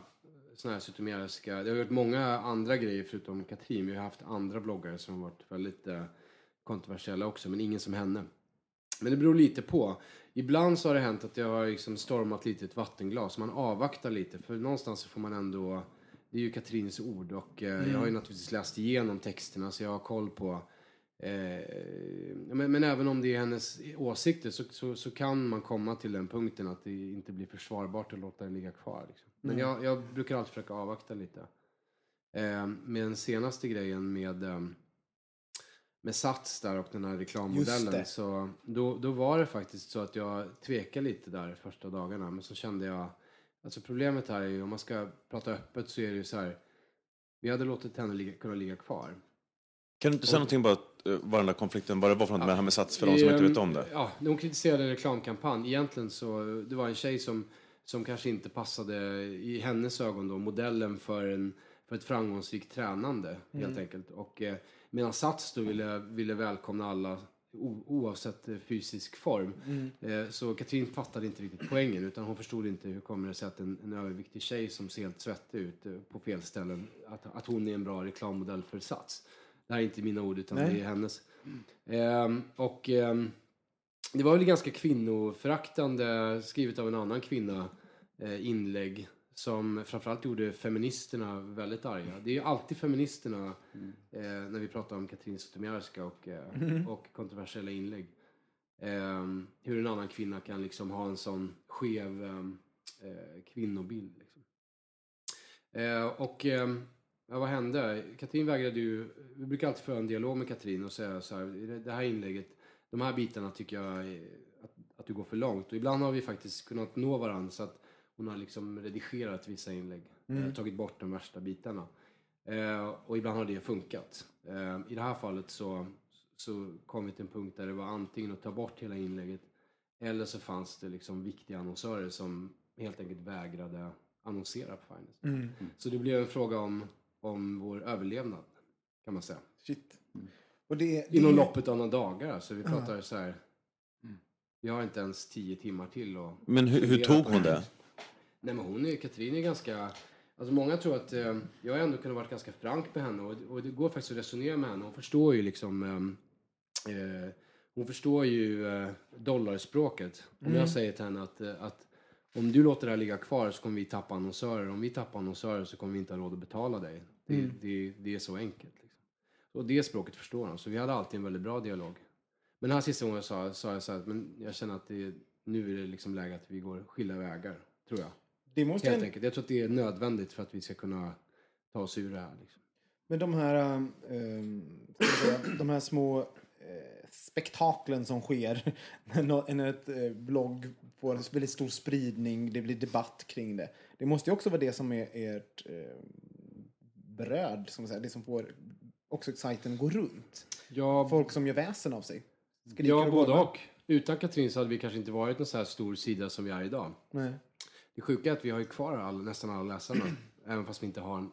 sådana här zytomeriska. Det har varit många andra grejer förutom Katrin. Vi har haft andra bloggare som har varit väldigt eh, kontroversiella också, men ingen som henne. Men det beror lite på. Ibland så har det hänt att jag har liksom stormat lite ett vattenglas. Man avvaktar lite, för någonstans så får man ändå... Det är ju Katrins ord och eh, jag har ju naturligtvis läst igenom texterna så jag har koll på Eh, men, men även om det är hennes åsikter så, så, så kan man komma till den punkten att det inte blir försvarbart att låta det ligga kvar. Liksom. Men jag, jag brukar alltid försöka avvakta lite. Eh, med den senaste grejen med, eh, med Sats där och den här reklammodellen. Så då, då var det faktiskt så att jag tvekade lite där första dagarna. Men så kände jag, alltså problemet här är ju om man ska prata öppet så är det ju så här. Vi hade låtit henne ligga, kunna ligga kvar. Kan du inte säga någonting bara eh, vad den där konflikten, vad det var för något med det här med Sats för de som inte vet om det? Ja, hon kritiserade en reklamkampanj. Egentligen så, det var en tjej som som kanske inte passade i hennes ögon då, modellen för, en, för ett framgångsrikt tränande helt enkelt. Och eh, medan Sats då ville, ville välkomna alla o, oavsett eh, fysisk form. Eh, så Katrin fattade inte riktigt poängen utan hon förstod inte hur kommer det sig att en, en överviktig tjej som ser helt svettig ut eh, på fel ställen, att, att hon är en bra reklammodell för Sats. Det här är inte mina ord utan det är hennes. Ehm, och ehm, det var väl ganska kvinnoföraktande, skrivet av en annan kvinna, eh, inlägg som framförallt gjorde feministerna väldigt arga. Det är ju alltid feministerna eh, när vi pratar om Katrin Zytomierska och, eh, och kontroversiella inlägg. Ehm, hur en annan kvinna kan liksom ha en sån skev ehm, eh, kvinnobild. Liksom. Eh, och ehm, ja, vad hände? Katrin vägrade ju, vi brukar alltid föra en dialog med Katrin och säga så här, "I det- här inlägget, de här bitarna tycker jag är, att, att du går för långt. Och ibland har vi faktiskt kunnat nå varandra så att hon har liksom redigerat vissa inlägg, eh, tagit bort de värsta bitarna. Eh, och ibland har det funkat. Eh, I det här fallet så, så kom vi till en punkt där det var antingen att ta bort hela inlägget eller så fanns det liksom viktiga annonsörer som helt enkelt vägrade annonsera på Finest. Så det blev en fråga om, om vår överlevnad kan man säga. Shit. Och det, det, Inom loppet av några dagar. Alltså vi pratar så här. Vi har inte ens tio timmar till att Men hur, hur tog hon här. det? Nej men hon är, Katrin är ganska, alltså många tror att, eh, jag ändå kunnat vara ganska frank med henne och, och det går faktiskt att resonera med henne. Hon förstår ju liksom, eh, eh, hon förstår ju eh, dollarspråket. Om jag säger till henne att, eh, att om du låter det här ligga kvar så kommer vi tappa annonsörer. Om vi tappar annonsörer så kommer vi inte ha råd att betala dig. Det, det, det är så enkelt. Liksom. Och det språket förstår han. Så vi hade alltid en väldigt bra dialog. Men den här sista gången sa, sa jag så här, att men jag känner att det, nu är det liksom läge att vi går skilda vägar. Tror jag. Det måste Helt en, enkelt. Jag tror att det är nödvändigt för att vi ska kunna ta oss ur det här. Liksom. Men de här, jag säga, de här små eh, spektaklen som sker när ett eh, blogg får väldigt stor spridning, det blir debatt kring det. Det måste ju också vara det som är ert eh, bröd, som säger, det som får också sajten gå runt. Ja, Folk som gör väsen av sig. Skriker ja både och. Utan Katrin så hade vi kanske inte varit en så här stor sida som vi är idag. Nej. Det sjuka är att vi har ju kvar all, nästan alla läsarna. även fast vi inte har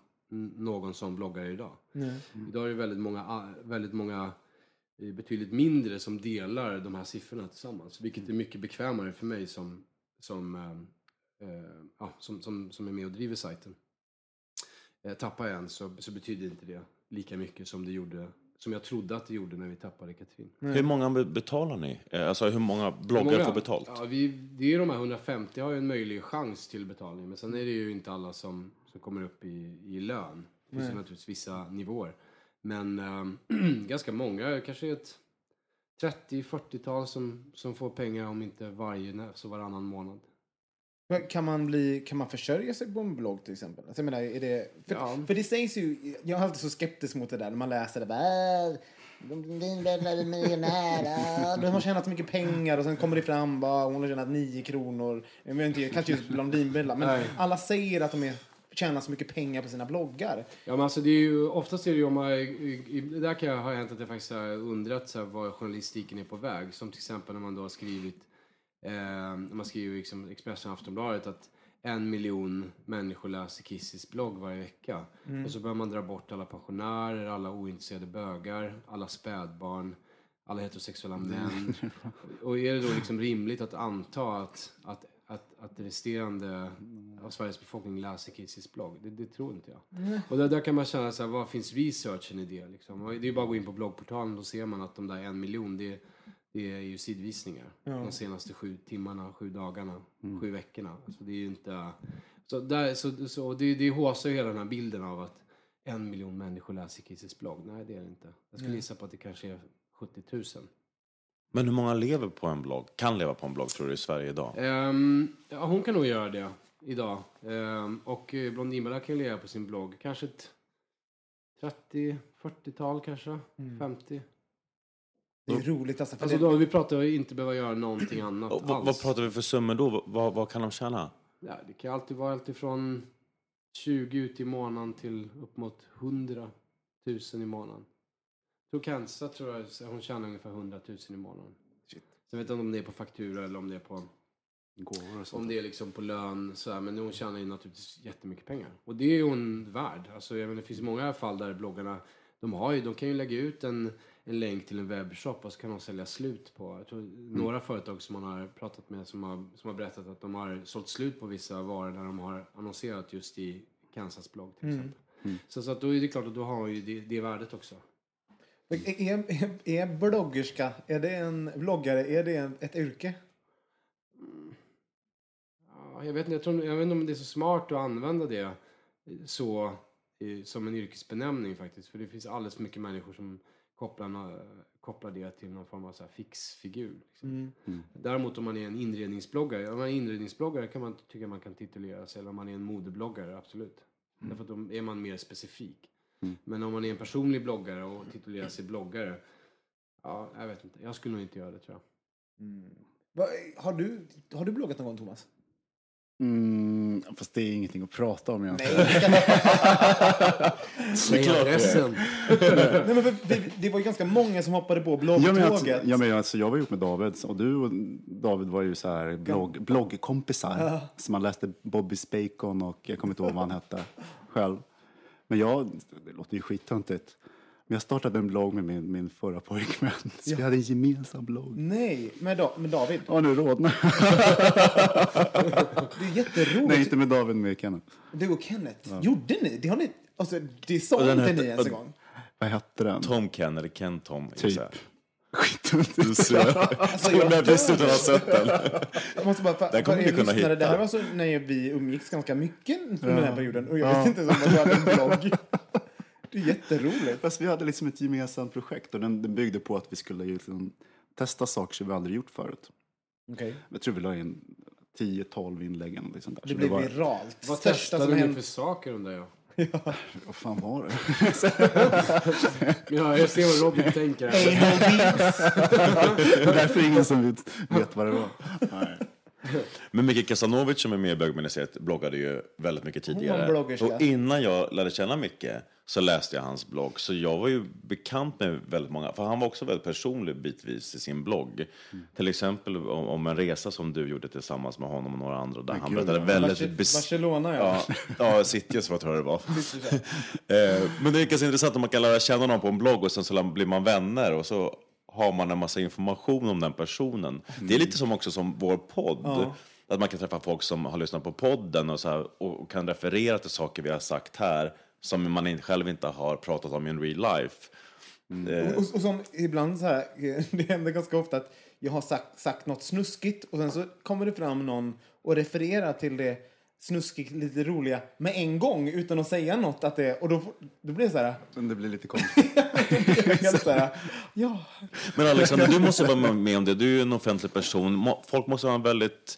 någon som bloggar idag. Idag är det väldigt många, väldigt många eh, betydligt mindre som delar de här siffrorna tillsammans. Vilket är mycket bekvämare för mig som, som, eh, eh, ja, som, som, som är med och driver sajten. Eh, tappar jag en så, så betyder inte det lika mycket som det gjorde som jag trodde att det gjorde när vi tappade Katrin. Hur många be- betalar ni? Eh, Alltså hur många bloggare Många- får betalt? Ja, vi, det är de här 150 har ju en möjlig chans till betalning. Men sen är det ju inte alla som, som kommer upp i, i lön. Det finns ju naturligtvis vissa nivåer. Men ähm, ganska många, kanske ett 30-40-tal som, som får pengar om inte varje, så varannan månad. Kan man, bli, kan man försörja sig på en blogg till exempel? Alltså, jag menar, är det, för, Ja. för det sägs ju, jag är alltid så skeptisk mot det där när man läser det. Bara, "Äh, de har tjänat så mycket pengar och sen kommer det fram bara hon har tjänat nio kronor. Jag vet inte, kanske just Blondinbella, men Nej. alla säger att de är, tjänar så mycket pengar på sina bloggar. Ja, men alltså det är ju, oftast är det ju om man, där kan jag ha hänt att jag faktiskt har undrat så här, var journalistiken är på väg. Som till exempel när man då har skrivit, eh, man skriver liksom Expressen och Aftonbladet att en miljon människor läser Kissis blogg varje vecka. Och så börjar man dra bort alla pensionärer, alla ointresserade bögar, alla spädbarn, alla heterosexuella män. Och är det då liksom rimligt att anta att, att, att, att resterande av Sveriges befolkning läser Kissis blogg? Det, det tror inte jag. Och där, där kan man känna så här, vad finns researchen i det? Liksom? Det är ju bara att gå in på bloggportalen, då ser man att de där en miljon, det, det är ju sidvisningar. De senaste sju timmarna, sju dagarna, sju veckorna. Alltså det är ju inte... Så, där, så, så det, det håsar ju hela den här bilden av att en miljon människor läser Kissis blogg. Nej, det är det inte. Jag skulle gissa på att det kanske är 70 000. Men hur många lever på en blogg? Kan leva på en blogg tror du i Sverige idag? Ehm, ja, hon kan nog göra det idag. Ehm, och eh, Blondinbella kan leva på sin blogg. Kanske ett 30-40-tal kanske. 50. Det är roligt alltså. För Alltså det, då, vi pratar ju inte behöva göra någonting annat Och, vad, alls. vad pratar vi för summor då? Vad, vad kan de tjäna? Ja, det kan alltid vara allt ifrån 20 ut i månaden till upp mot 100 000 i månaden. Jag tror Kenza tror jag, hon tjänar ungefär 100 000 i månaden. Sen vet jag inte om det är på faktura eller om det är på Gåvor och sånt. Om det är liksom på lön så här, men hon tjänar ju naturligtvis jättemycket pengar. Och det är ju hon värd. Alltså, jag menar, det finns många fall där bloggarna, de, har ju, de kan ju lägga ut en, en länk till en webbshop och så kan de sälja slut på, jag tror några företag som man har pratat med som har, som har berättat att de har sålt slut på vissa varor där de har annonserat just i Kansas blogg till exempel. Så, så att då är det klart att då har ju det, det värdet också. Är, är, är bloggerska, är det en bloggare, är det en, ett yrke? Ja, jag, vet inte, jag, tror, jag vet inte om det är så smart att använda det så som en yrkesbenämning faktiskt. För det finns alldeles för mycket människor som kopplar, nå- kopplar det till någon form av så här fixfigur. Liksom. Däremot om man är en inredningsbloggare, om man är inredningsbloggare kan man tycka man kan titulera sig. Eller om man är en modebloggare, absolut. Därför att då är man mer specifik. Men om man är en personlig bloggare och titulerar sig bloggare, ja, jag vet inte. Jag skulle nog inte göra det tror jag. Va, har, du, har du bloggat någon gång Thomas? Mm, fast det är ingenting att prata om egentligen. Adressen. Nej, men för, det var ju ganska många som hoppade på Ja, men, alltså, bloggtåget. ja, men alltså, jag var ihop med David och du och David var ju så här blogg, bloggkompisar. Så man läste Bobby Bacon och jag kommer inte ihåg vad han hette själv. Men jag, det låter ju skittöntigt. Men jag startade en blogg med min, min förra pojkvän. Så vi hade en gemensam blogg. Nej, med, da, med David. Ja, nu rodnar Det är jätteroligt. Nej, inte med David, med Kenneth. Du och Kenneth, gjorde ni? Det har ni, alltså det sa inte hette- ni ens en gång. Vad hette den? Tom Ken eller Ken Tom. Typ. Så här. Skittöntigt. Alltså, jag, Men visst utan att ha sett den. jag måste bara, för, Den kommer du kunna hitta. det här var så när vi umgicks ganska mycket under den här perioden och jag visste inte ens om att du hade en blogg. Det är jätteroligt. Fast vi hade liksom ett gemensamt projekt och den, den byggde på att vi skulle liksom testa saker som vi aldrig gjort förut. Okej. Jag tror vi la in 10-12 inlägg eller där. Det blev var, viralt. Vad Största testade som ni hänt. för saker undrar jag? Vad fan var det? Ja, jag ser vad Robin tänker här. Det är därför ingen som vet, vet vad det var. Nej. Men Micke Kasanovic som är med i bögministeriet bloggade ju väldigt mycket tidigare. Och innan jag lärde känna Micke så läste jag hans blogg. Så jag var ju bekant med väldigt många. För han var också väldigt personlig bitvis i sin blogg. Till exempel om, om en resa som du gjorde tillsammans med honom och några andra. Där han gud, berättade väldigt... Barce- Barcelona, ja. Ja, ja Cities vad tror jag det var. Eh, Men det är ganska intressant om man kan lära känna någon på en blogg och sen så blir man vänner och så har man en massa information om den personen. Det är lite som också som vår podd. Att man kan träffa folk som har lyssnat på podden och, så här, och kan referera till saker vi har sagt här som man själv inte har pratat om i en real life. Eh, Och, och, och som ibland så här, det händer ganska ofta att jag har sagt, sagt något snuskigt och sen så kommer det fram någon och refererar till det snuskigt, lite roliga med en gång utan att säga något att det, och då, då blir det så här, Men det blir lite konstigt. helt så här, ja, Men Alexander, du måste vara med om det. Du är ju en offentlig person. Folk måste ha en väldigt...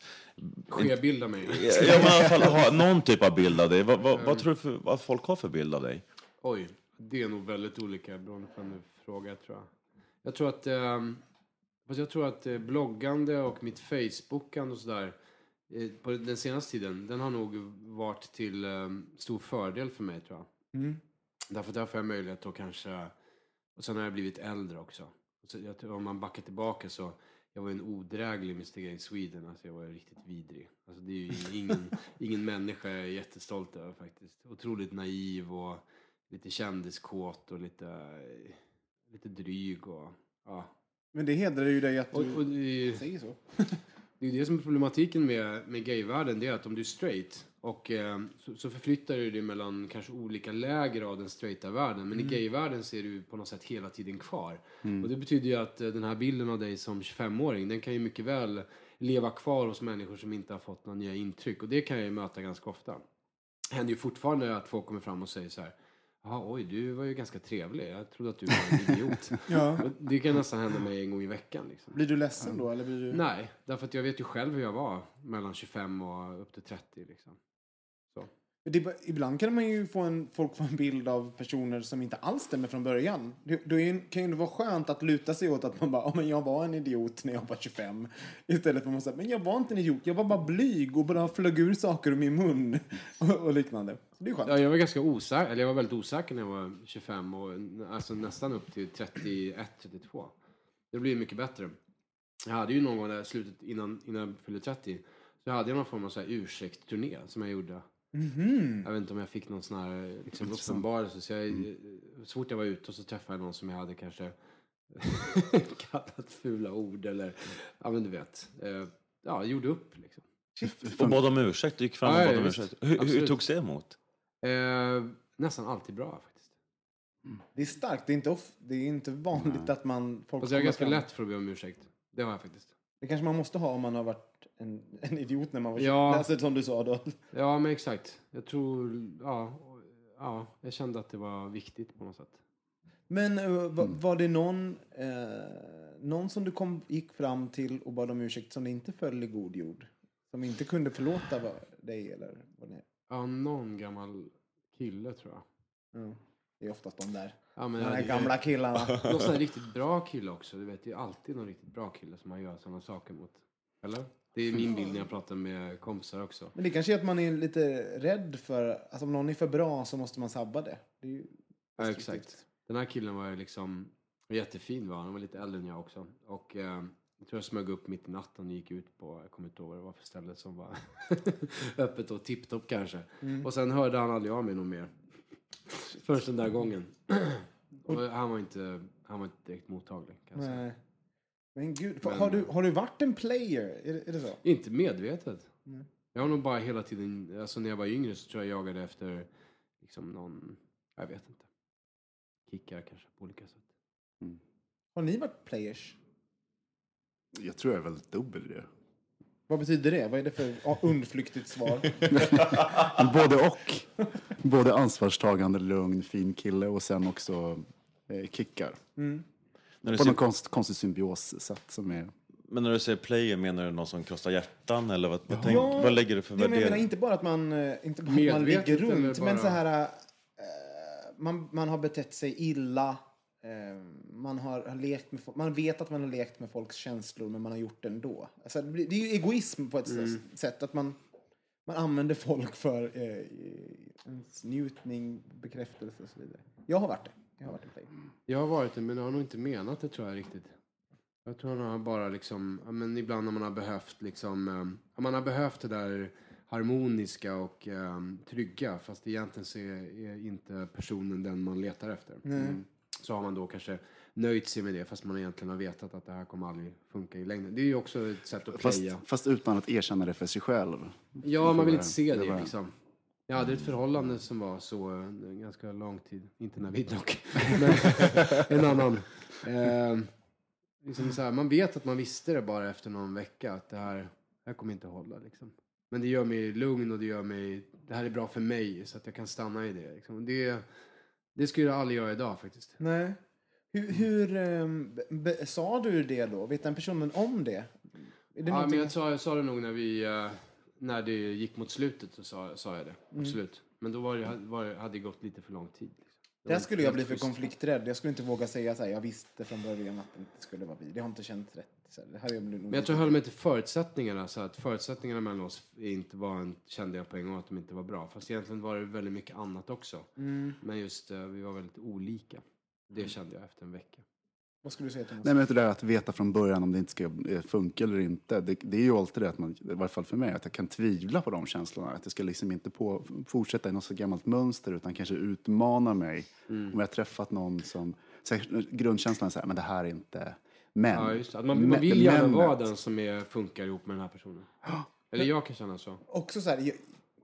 Skebilda mig. Ja, men i alla fall ha någon typ av bild av dig. Vad, vad, vad tror du för, vad folk har för bild av dig? Oj, det är nog väldigt olika beroende på vem du frågar tror jag. Jag tror att, fast jag tror att eh, bloggande och mitt facebookande och sådär eh, på den senaste tiden, den har nog varit till ehm, stor fördel för mig tror jag. Därför att där får jag möjlighet att kanske, och sen har jag blivit äldre också. Och Så jag, tror om man backar tillbaka så, jag var ju en odräglig Mr Gay Sweden, alltså jag var riktigt vidrig. Alltså det är ju ingen, ingen människa jag är jättestolt över faktiskt. Otroligt naiv och lite kändiskåt och lite, lite dryg och ja. men det hedrar ju dig att Och, du och det, säger så. det är det som är problematiken med, med gayvärlden, det är att om du är straight och eh, så, så förflyttar du dig mellan kanske olika läger av den straighta världen. Men i gayvärlden så är du på något sätt hela tiden kvar. Och det betyder ju att eh, den här bilden av dig som 25-åring, den kan ju mycket väl leva kvar hos människor som inte har fått några nya intryck. Och det kan jag ju möta ganska ofta. Det händer ju fortfarande att folk kommer fram och säger så här. Jaha, oj, du var ju ganska trevlig. Jag trodde att du var en idiot. Ja. Det kan nästan hända mig en gång i veckan. Liksom. Blir du ledsen då? Eller blir du... Nej, därför att jag vet ju själv hur jag var mellan 25 och upp till 30. Liksom. Det, ibland kan man ju få en, folk få en bild av personer som inte alls stämmer från början. Det, då kan ju det vara skönt att luta sig åt att man bara, oh, men jag var en idiot när jag var 25. Istället för att man säger, men jag var inte en idiot, jag var bara blyg och bara flög ur saker ur min mun. Och, och liknande. Så det är skönt. Ja, jag var ganska osäker, eller jag var väldigt osäker när jag var 25 och alltså nästan upp till 31, 32. Det blir mycket bättre. Jag hade ju någon gång där slutet innan, innan jag fyllde 30, Så jag hade någon form av ursäktturné som jag gjorde. Jag vet inte om jag fick någon sån här liksom, uppenbarelse. Så jag, Så fort jag var ute och så träffade jag någon som jag hade kanske kallat fula ord eller, ja men du vet. Eh, ja, gjorde upp liksom. Och bad om ursäkt, du gick fram och Ja, bad om ursäkt. Hur, hur togs det emot? Eh, nästan alltid bra faktiskt. Det är starkt. Det är inte, off, det är inte vanligt att man... Folk Fast jag är ganska fram. lätt för att be om ursäkt. Det har jag faktiskt. Det kanske man måste ha om man har varit en, en idiot när man var Ja. Alltså, som du sa då. Ja, men exakt. Jag tror, ja, ja, jag kände att det var viktigt på något sätt. Men eh, va, var det någon, eh, någon som du kom, gick fram till och bad om ursäkt som inte föll i god jord? Som inte kunde förlåta dig eller vad det är? Ja, någon gammal kille tror jag. Ja. Det är oftast de där. Ja, men De hade- gamla killarna. Någon sån riktigt bra kille också. Du vet, det är alltid någon riktigt bra kille som man gör sådana saker mot. Eller? Det är min bild när jag pratar med kompisar också. Men det kanske är att man är lite rädd för, alltså om någon är för bra så måste man sabba det. det är ju Ja, exakt. Den här killen var ju liksom jättefin var han. Var lite äldre än jag också. Och eh, jag tror jag smög upp mitt i natten och gick ut på, jag kommer inte ihåg vad det var för ställe som var öppet och tipptopp kanske. Och sen hörde han aldrig av mig någon mer. Först den där gången. och han var inte, han var inte direkt mottaglig kan jag säga. Nej. Men gud, Men- har, du, har du varit en player? Är det, är det så? Inte medvetet. Jag har nog bara hela tiden, alltså när jag var yngre så tror jag jagade efter liksom någon, jag vet inte. Kickar kanske på olika sätt. Har ni varit players? Jag tror jag är väldigt dubbel i det. Vad betyder det? Vad är det för undflyktigt svar? Både och. Både ansvarstagande, lugn, fin kille och sen också eh, kickar. När du På ser, något konst, konstigt symbios-sätt som är... men när du säger player, menar du någon som krossar hjärtan? Eller vad, vad, tänk, Ja, vad lägger du för men jag menar värdering? inte bara att man, eh, inte bara att man ligger runt, bara- men så här... eh, man, man har betett sig illa. eh, man, har, har lekt med, man vet att man har lekt med folks känslor, men man har gjort det ändå. Alltså, det, blir- det är ju egoism på ett Mm. sätt. Att man, man använder folk för eh, njutning, bekräftelse och så vidare. Jag har varit det. Jag har varit en player. Jag har varit det, men jag har nog inte menat det tror jag riktigt. Jag tror nog bara liksom, ja, men ibland när man har behövt liksom, um, man har behövt det där harmoniska och um, trygga, fast egentligen så är, är inte personen den man letar efter. Mm. Så har man då kanske nöjt sig med det, fast man egentligen har vetat att det här kommer aldrig funka i längden. Det är ju också ett sätt att Fast, playa. fast utan att erkänna det för sig själv. Ja, man vill Det inte se var- det liksom. Jag hade ett förhållande som var så eh, ganska lång tid. Inte Navid dock. Men en annan. Eh, liksom så här, man vet att man visste det bara efter någon vecka. Att det här, det här kommer inte hålla liksom. Men det gör mig lugn och det gör mig... Det här är bra för mig så att jag kan stanna i det. Liksom. Det, det skulle jag aldrig göra idag faktiskt. Nej. Hur, hur be, sa du det då? Vet den personen om det? Det Ja, men jag sa, jag sa det nog när vi... eh, när det gick mot slutet så sa, sa jag det. Mm. Absolut. Men då var det, var, det- hade det gått lite för lång tid. Liksom. Det Där skulle jag bli för konflikträdd. Jag skulle inte våga säga så här, jag visste från början att det inte skulle vara vi. Det har inte känts rätt. Så här, det här är Men jag tror jag höll mig till förutsättningarna. Så att förutsättningarna mellan oss inte var en, kände jag på en gång att de inte var bra. Fast egentligen var det väldigt mycket annat också. Mm. Men just eh, vi var väldigt olika. Det kände jag efter en vecka. Vad skulle du säga Thomas? Nej, men det där att veta från början om det inte ska eh, funka eller inte. Det, det är ju alltid det att man, i varje fall för mig, att jag kan tvivla på de känslorna. Att det ska liksom inte på, fortsätta i något så gammalt mönster utan kanske utmana mig. Mm. Om jag har träffat någon som, så här, grundkänslan är så här, men det här är inte män. Ja, just det. Att man, man Men- vill gärna vara den som är, funkar ihop med den här personen. Eller jag kan känna så. Också så här, jag,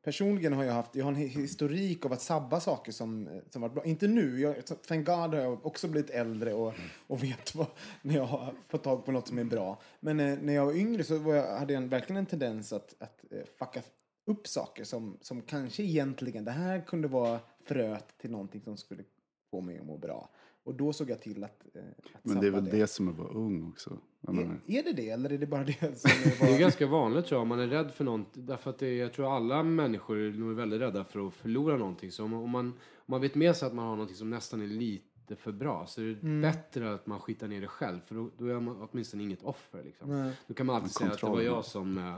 personligen har jag haft, jag har en historik av att sabba saker som, som varit bra. Inte nu, jag, thank God har jag också blivit äldre och, och vet vad, när jag har fått tag på något som är bra. Men eh, när jag var yngre så var jag, hade jag en, verkligen en tendens att, att eh, fucka upp saker som, som kanske egentligen, det här kunde vara fröet till någonting som skulle få mig att må bra. Och då såg jag till att, eh, att Men det är väl det som är att vara ung också. Är, är det det, eller är det bara det som är Det är bara... ganska vanligt tror jag, om man är rädd för något. Därför att det, jag tror alla människor är väldigt rädda för att förlora någonting. Så om, om, man, om man vet med sig att man har någonting som nästan är lite för bra så är det Mm. bättre att man skitar ner det själv. För då, då är man åtminstone inget offer. Liksom. Nej. Då kan man alltid säga att det var jag som... eh,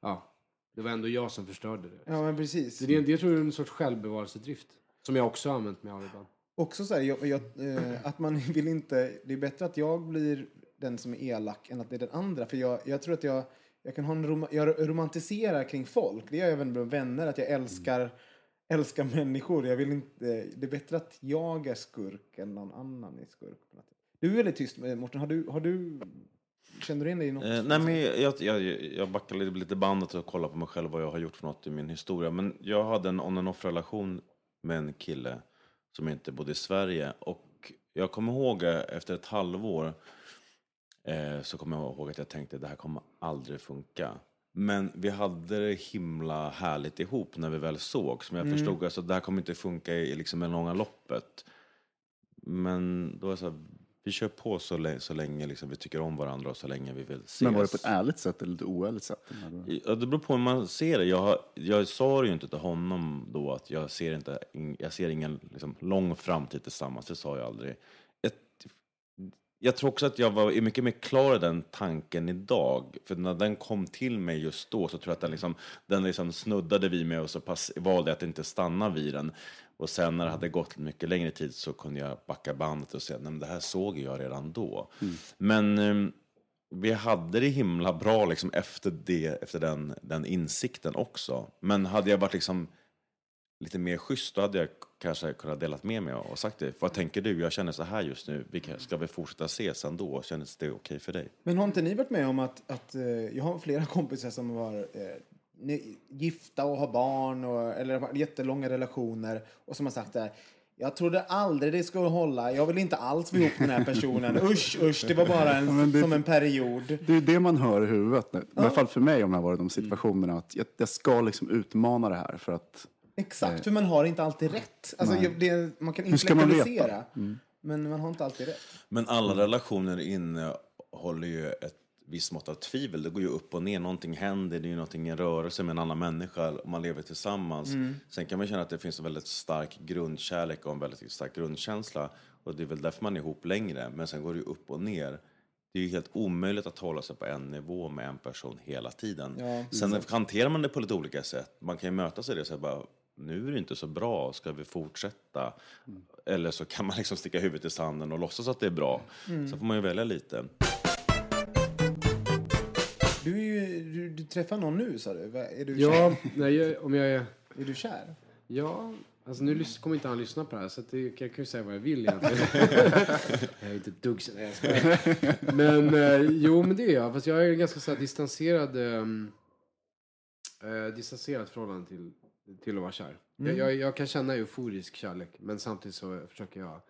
Ja, det var ändå jag som förstörde det. Ja, men precis. Så det, det tror jag är en sorts självbevarelsedrift. Som jag också har använt mig av ibland. Också så här, jag, jag, eh, att man vill inte... Det är bättre att jag blir den som är elak än att det är den andra. För jag, jag tror att jag, jag kan ha en rom, jag romantiserar kring folk. Det gör jag även med vänner, att jag älskar, mm. älskar människor. Jag vill inte, det är bättre att jag är skurk än någon annan är skurk. Du är väldigt tyst, eh, Morten. Har du, har du, känner du in dig i något? Eh, nej, men jag, jag, jag backar lite, lite bandet och kollar på mig själv vad jag har gjort för något i min historia. Men jag hade en on and off relation med en kille som inte bodde i Sverige. Och jag kommer ihåg eh, efter ett halvår eh, så kommer jag ihåg att jag tänkte det här kommer aldrig funka. Men vi hade det himla härligt ihop när vi väl sågs. Men jag Mm. förstod att alltså, det här kommer inte funka i liksom, i långa loppet. Men då jag så här, vi kör på så länge, så länge liksom, vi tycker om varandra och så länge vi vill ses. Men var det på ett ärligt sätt eller ett oärligt sätt? Ja, det beror på hur man ser det. Jag, har, jag sa ju inte till honom då att jag ser, inte, jag ser ingen liksom, lång framtid tillsammans. Det sa jag aldrig. Jag, jag tror också att jag var mycket mer klar i den tanken idag. För när den kom till mig just då så tror jag att den, liksom, den liksom snuddade vid mig och så pass valde jag att inte stanna vid den. Och sen när det hade gått mycket längre tid så kunde jag backa bandet och säga, nej men det här såg jag redan då. Men ehm, vi hade det himla bra liksom efter, det, efter den, den insikten också. Men hade jag varit liksom lite mer schysst då hade jag kanske kunnat delat med mig och sagt det. Vad tänker du? Jag känner så här just nu. Ska vi fortsätta ses ändå? Kändes det okej för dig? Men har inte ni varit med om att, att eh, jag har flera kompisar som var eh, gifta och har barn och, eller har jättelånga relationer och som har sagt det här. Jag trodde aldrig det skulle hålla. Jag vill inte alls vara ihop med den här personen. Usch, usch, det var bara en, det- som en period. Det är det man hör i huvudet. nu. I alla fall för mig om det har varit de situationerna. Att jag, jag ska liksom utmana det här för att... Exakt, för man har inte alltid rätt. Alltså, det, man kan Hur ska man veta? intellektualisera, men man har inte alltid rätt. Men alla relationer innehåller ju ett visst mått av tvivel. Det går ju upp och ner, någonting händer, det är ju någonting i rörelse med en annan människa och man lever tillsammans. Sen kan man känna att det finns en väldigt stark grundkärlek och en väldigt stark grundkänsla och det är väl därför man är ihop längre. Men sen går det ju upp och ner. Det är ju helt omöjligt att hålla sig på en nivå med en person hela tiden. Sen hanterar man det på lite olika sätt. Man kan ju mötas i det och säga bara, nu är det inte så bra, ska vi fortsätta? Eller så kan man liksom sticka huvudet i sanden och låtsas att det är bra. Så får man ju välja lite. Du, är ju, du, du träffar någon nu, sa du. Är du, Ja, kär? nej, om jag är... Är du kär? Ja, alltså nu lys- kommer inte han lyssna på det här så det, jag kan ju säga vad jag vill egentligen. jag är inte ett dugg nej, jag. Men eh, jo, men det är jag. Fast jag är ganska så här distanserad, ehm, eh, distanserad förhållande till, till att vara kär. Jag, jag, jag kan känna euforisk kärlek men samtidigt så försöker jag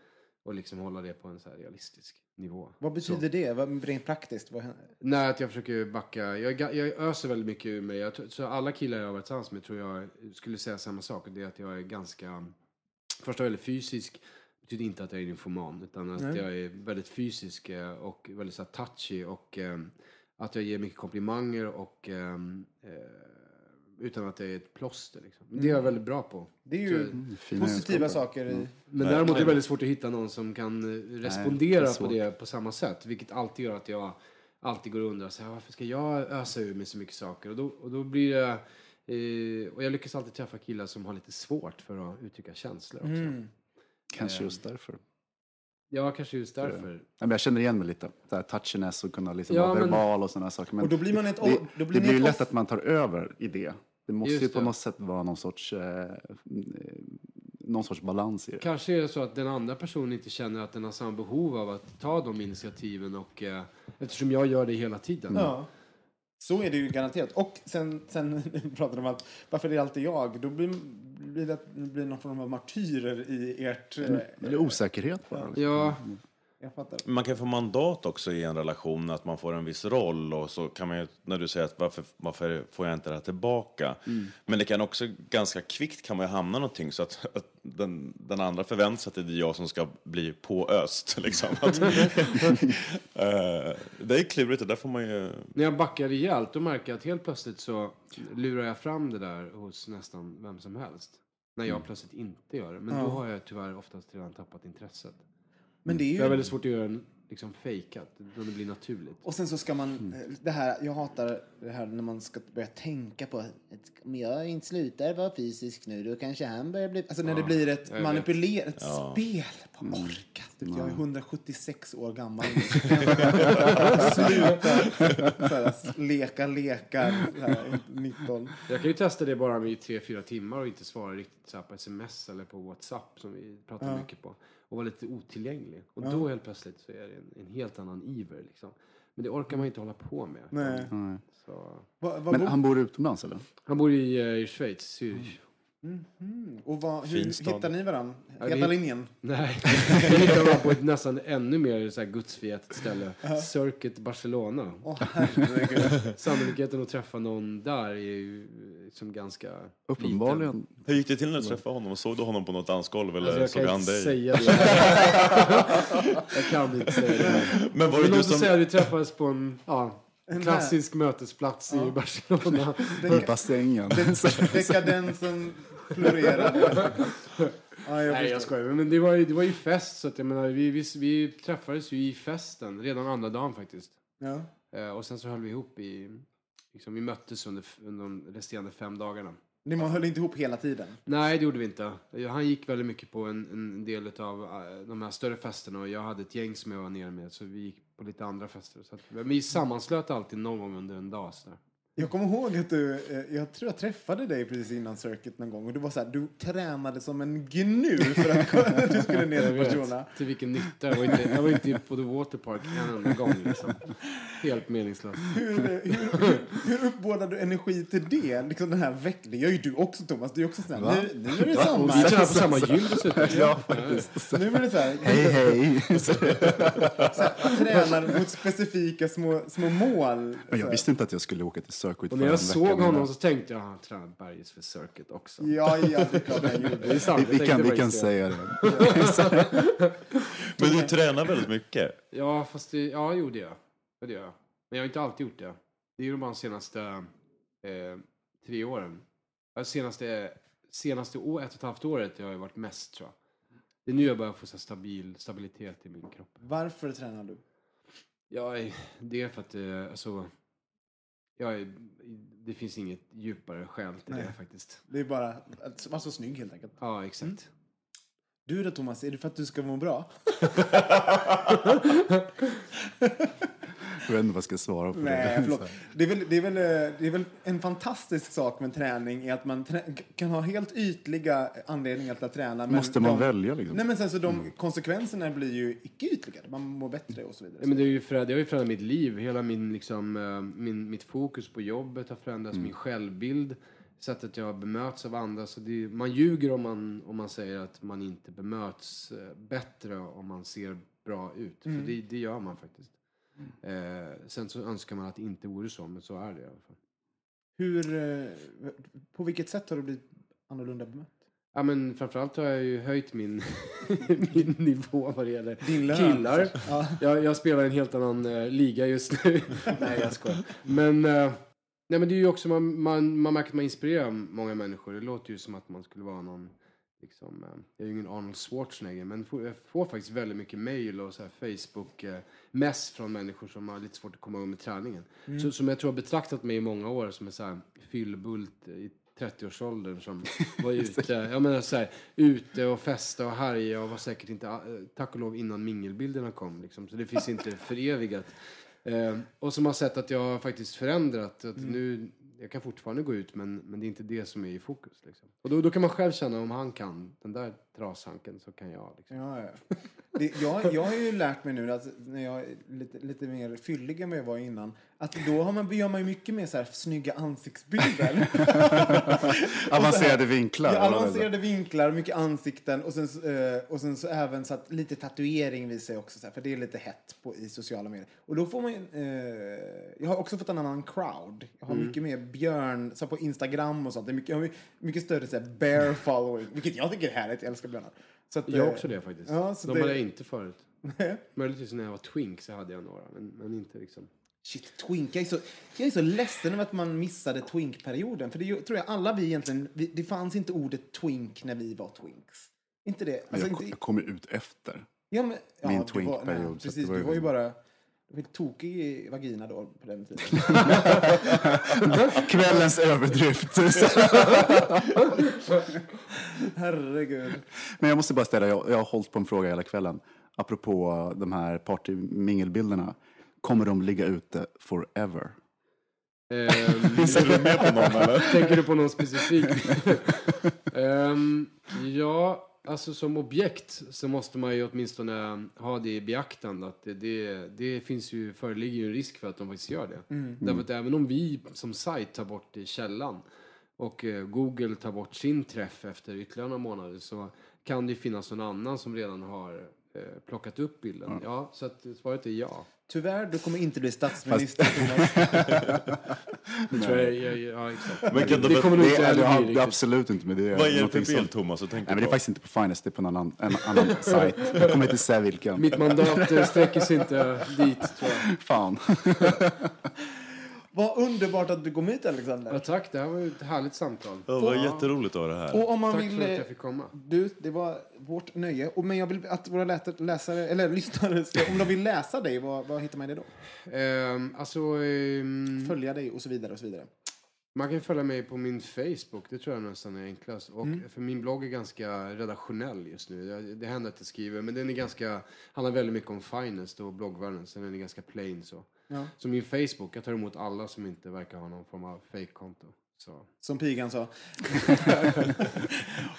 att liksom hålla det på en så här realistisk nivå. Vad betyder det? Vad, rent praktiskt? Vad, Nej, att jag försöker backa. Jag, jag öser väldigt mycket ur mig. Jag, så alla killar jag har varit tillsammans med tror jag skulle säga samma sak. Och det är att jag är ganska... Först väldigt fysisk. betyder inte att jag är infoman. Utan att Nej. jag är väldigt fysisk eh, och väldigt så touchy. Och eh, att jag ger mycket komplimanger och... Eh, eh, utan att jag är ett plåster. Liksom. Det är jag väldigt bra på. det är ju fina positiva egenskaper. saker i... men däremot är det väldigt svårt att hitta någon som kan eh, respondera det är på det på samma sätt. Vilket alltid gör att jag alltid går och undrar så här, varför ska jag ösa ur mig så mycket saker? Och då, och då blir det... Eh, och jag lyckas alltid träffa killar som har lite svårt för att uttrycka känslor också. Mm. Kanske just därför. Ja, kanske just därför. Ja, men jag känner igen mig lite. Så här, touchiness och kunna liksom Ja, vara men- verbal och sådana saker. Men Och då blir man ett... det, då blir det blir ju lätt off- att man tar över i det. Det måste Just ju på det. något sätt vara någon sorts, eh, eh, någon sorts balans i det. Kanske är det så att den andra personen inte känner att den har samma behov av att ta de initiativen och eh, eftersom jag gör det hela tiden. Ja. Så är det ju garanterat. Och sen, sen pratade de om att varför är det alltid jag? Då blir, blir det blir någon form av martyrer i ert... eh, Eller osäkerhet bara. Liksom. Ja, Jag fattar. Man kan få mandat också i en relation, att man får en viss roll och så kan man ju, när du säger att varför, varför får jag inte det här tillbaka? Men det kan också ganska kvickt kan man ju hamna någonting så att, att den, den andra förväntar sig att det är jag som ska bli påöst. Liksom. Att, Eh, det är klurigt och där får man ju... När jag backar rejält då märker att helt plötsligt så lurar jag fram det där hos nästan vem som helst. När jag plötsligt inte gör det. Men då har jag tyvärr oftast redan tappat intresset. Men det är Jag har ju... väldigt svårt att göra en liksom fejkat. Då det blir naturligt. Och sen så ska man, eh, det här, jag hatar det här när man ska börja tänka på att om jag inte slutar vara fysisk nu då kanske han börjar bli, alltså när det blir ett manipulerat, Ja. spel på orkat. Typ, jag är 176 år gammal. Sluta leka lekar så här, 19. Jag kan ju testa det bara i tre, fyra timmar och inte svara riktigt så här på sms eller på WhatsApp som vi pratar mycket på. Och vara lite otillgänglig. Och då helt plötsligt så är det en, en helt annan iver liksom. Men det orkar man inte hålla på med. Nej. Så. Va, va, Men han bor utomlands eller? Han bor i, eh, i Schweiz, Zürich. Och vad, hur stad. hittar ni varandra? Ja, Heta vi- linjen? Nej, det hittar man på ett nästan ännu mer så här gudsförgätet ställe. Circuit Barcelona. Herregud. Sannolikheten att träffa någon där är ju liksom ganska Uppenbarligen. Hur gick det till när du träffade honom? Såg du honom på något dansgolv eller Alltså jag såg kan han inte dig? säga det. jag kan inte säga det. Men var Men det du som... säga att vi träffades på en ja, klassisk mötesplats i Barcelona. I bassängen. Dekadensen florerade. Ja, jag Nej, jag skojar. Men det var, ju, det var ju fest, så att jag menar, vi, vi, vi träffades ju i festen, redan andra dagen faktiskt. Ja. Eh, och sen så höll vi ihop i, liksom, vi möttes under, under de resterande fem dagarna. Ni höll inte ihop hela tiden? Nej, det gjorde vi inte. Han gick väldigt mycket på en, en del av de här större festerna och jag hade ett gäng som jag var nere med, så vi gick på lite andra fester. Så att, men vi sammanslöt alltid någon gång under en dag. Så där. Jag kommer ihåg att du, eh, jag tror jag träffade dig precis innan Circuit någon gång och du var så här, du tränade som en gnu för att du skulle ner till Barcelona. till vilken nytta. Jag var inte, jag var inte på The Waterpark en enda gång. Liksom. Helt meningslöst. Hur, hur, hur, hur uppbådar du energi till det? Liksom den här veckan. Det gör ju du också Thomas. Du är också sån här, nu, nu är det Vi sommar. tränar på samma gym dessutom. Ja, faktiskt. Nu är det så här, Hej, hej. så här tränar mot specifika små, små mål. Men jag visste inte att jag skulle åka till Circuit Och när jag såg innan. honom så tänkte jag, han tränar bergis för Circuit också. Ja, ja, det är klart gjorde. Det är sant. Vi, vi, kan, vi kan säga det. Men du tränar väldigt mycket. Ja, fast det, ja, jo, det gör jag. Ja, det gör jag. Men jag har inte alltid gjort det. Det är ju bara de senaste eh, tre åren. Senaste, senaste år, ett och ett halvt året jag har jag varit mest tror jag. Det är nu jag börjar få så stabil, stabilitet i min kropp. Varför tränar du? Ja, det är för att eh, alltså, ja, det finns inget djupare skäl till Nej. det faktiskt. Det är bara att vara så snygg helt enkelt. Ja, exakt. Du då Thomas, är det för att du ska må bra? Jag vet inte vad jag ska svara på Nej, det. förlåt. Det är, väl, det, är väl, eh, det är väl en fantastisk sak med träning är att man trä kan ha helt ytliga anledningar till att träna. Men Måste man de, välja liksom? Nej men sen så de konsekvenserna blir ju icke ytliga. Man mår bättre och så vidare. Ja, men det, är ju förä- det har ju förändrat mitt liv. Hela min, liksom, eh, min, mitt fokus på jobbet har förändrats. Min självbild. Sättet jag bemöts av andra. Så det, man ljuger om man, om man säger att man inte bemöts eh, bättre om man ser bra ut. För det, det gör man faktiskt. Eh, sen så önskar man att det inte vore så, men så är det i alla fall. Hur, eh, på vilket sätt har du blivit annorlunda bemött? Ja, men framförallt har jag ju höjt min, min nivå vad det gäller killar. alltså. Ja. Jag, jag spelar en helt annan eh, liga just nu. nej, jag skojar. Men, eh, nej, men det är ju också, man, man, man märker att man inspirerar många människor. Det låter ju som att man skulle vara någon, liksom, eh, jag är ju ingen Arnold Schwarzenegger, men får, jag får faktiskt väldigt mycket mail och så här Facebook-mess från människor som har lite svårt att komma igång med träningen. Så, som jag tror har betraktat mig i många år som en så här fyllbult i 30-årsåldern som var ute, jag menar så här, ute och festa och härja och var säkert inte, eh, tack och lov innan mingelbilderna kom liksom. Så det finns inte förevigat. Eh, och som har sett att jag har faktiskt förändrat. Att nu, jag kan fortfarande gå ut men, men det är inte det som är i fokus. Liksom. Och då, då kan man själv känna om han kan den där trashanken så kan jag. Liksom. Ja, ja. Det, jag, jag har ju lärt mig nu att när jag är lite, lite mer fyllig än vad jag var innan, att då har man, gör man ju mycket mer så här snygga ansiktsbilder. Avancerade vinklar. Ja, avancerade vinklar, mycket ansikten och sen, eh, och sen så även så att lite tatuering visar jag också, så här, för det är lite hett på, i sociala medier. Och då får man eh, jag har också fått en annan crowd. Jag har Mm. mycket mer björn, så på Instagram och sånt. Det är mycket, jag har mycket större så här, bear following, vilket jag tycker är härligt, jag älskar björnar. Så att, Jag eh, har också det faktiskt. Ja, så De det- hade jag inte förut. Möjligtvis när jag var twink så hade jag några, men, men inte liksom. Shit, twink. Jag är, så, jag är så ledsen över att man missade twink-perioden. För det tror jag alla vi egentligen, vi, det fanns inte ordet twink när vi var twinks. Inte det? Alltså, jag, inte, jag kom ju ut efter. ja, men, ja, min var- twink-period, Precis, du var ju bara du var tokig i vagina då på den tiden. Kvällens överdrift. Herregud. Men jag måste bara ställa, jag, jag har hållit på en fråga hela kvällen. apropå de här partymingelbilderna, kommer de ligga ute forever? Ehm, Är du med på någon eller? Tänker du på någon specifik? Ehm, ja, alltså som objekt så måste man ju åtminstone ha det i beaktande. Att det, det, det finns ju, föreligger ju en risk för att de faktiskt gör det. Därför att även om vi som sajt tar bort det i källan och eh, Google tar bort sin träff efter ytterligare några månader så kan det ju finnas någon annan som redan har eh, plockat upp bilden. Ja, så att svaret är ja. Tyvärr, du kommer inte bli statsminister. Thomas. Det tror jag, jag, ja, exakt. Men kan det, du- kommer Det, inte det det är riktigt. absolut inte med det. Vad är det för Thomas att tänka Nej, men det är faktiskt inte på Finest, det är på en annan, en annan sajt. Jag kommer inte säga vilken. Mitt mandat eh, sträcker sig inte dit, tror jag. Fan. Vad underbart att du kom hit Alexander. Ja, tack, det här var ju ett härligt samtal. Det var jätteroligt att ha det här. Och om man Tack vill... för att jag fick komma. Du, det var vårt nöje. Och, men jag vill att våra läsare, eller lyssnare, ska, om de vill läsa dig, vad, vad hittar man det då? Ehm, alltså, ehm, Följa dig och så vidare och så vidare. man kan följa mig på min Facebook, det tror jag nästan är enklast. Och Mm. för min blogg är ganska redaktionell just nu. Det, det händer att jag skriver, men den är ganska, handlar väldigt mycket om finest och bloggvärlden, så den är ganska plain så. Ja. Så min Facebook, jag tar emot alla som inte verkar ha någon form av fake-konto. Så. Som pigan sa.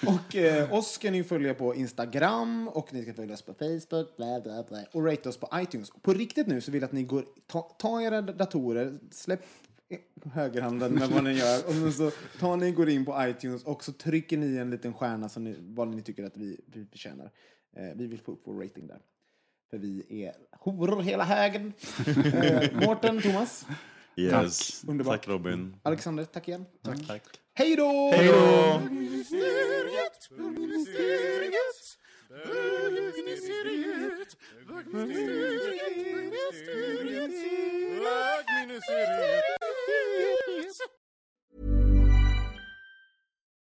och eh, oss ska ni följa på Instagram och ni ska följa oss på Facebook bla, bla, bla, och rate oss på iTunes. På riktigt nu så vill jag att ni går, ta, ta era datorer, släpp högerhanden med vad ni gör och så tar ni går in på iTunes och så trycker ni en liten stjärna som ni, vad ni tycker att vi, vi förtjänar. Eh, vi vill få upp vår rating där. För vi är horor hela högen. eh, Mårten, Thomas, Yes. Underbart. Tack Robin. Alexander, tack igen. Tack. Hej då! Hej då!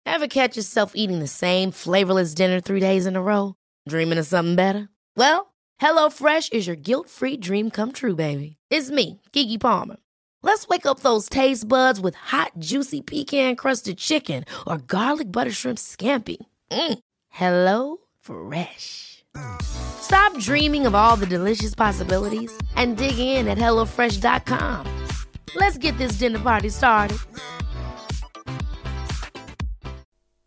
Ever catch yourself eating the same flavorless dinner three days in a row? Dreaming of something better? Well, HelloFresh is your guilt-free dream come true, baby. It's me, Kiki Palmer. Let's wake up those taste buds with hot, juicy pecan-crusted chicken or garlic butter shrimp scampi. Mm. Hello Fresh. Stop dreaming of all the delicious possibilities and dig in at HelloFresh.com. Let's get this dinner party started.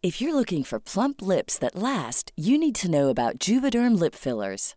If you're looking for plump lips that last, you need to know about Juvederm lip fillers.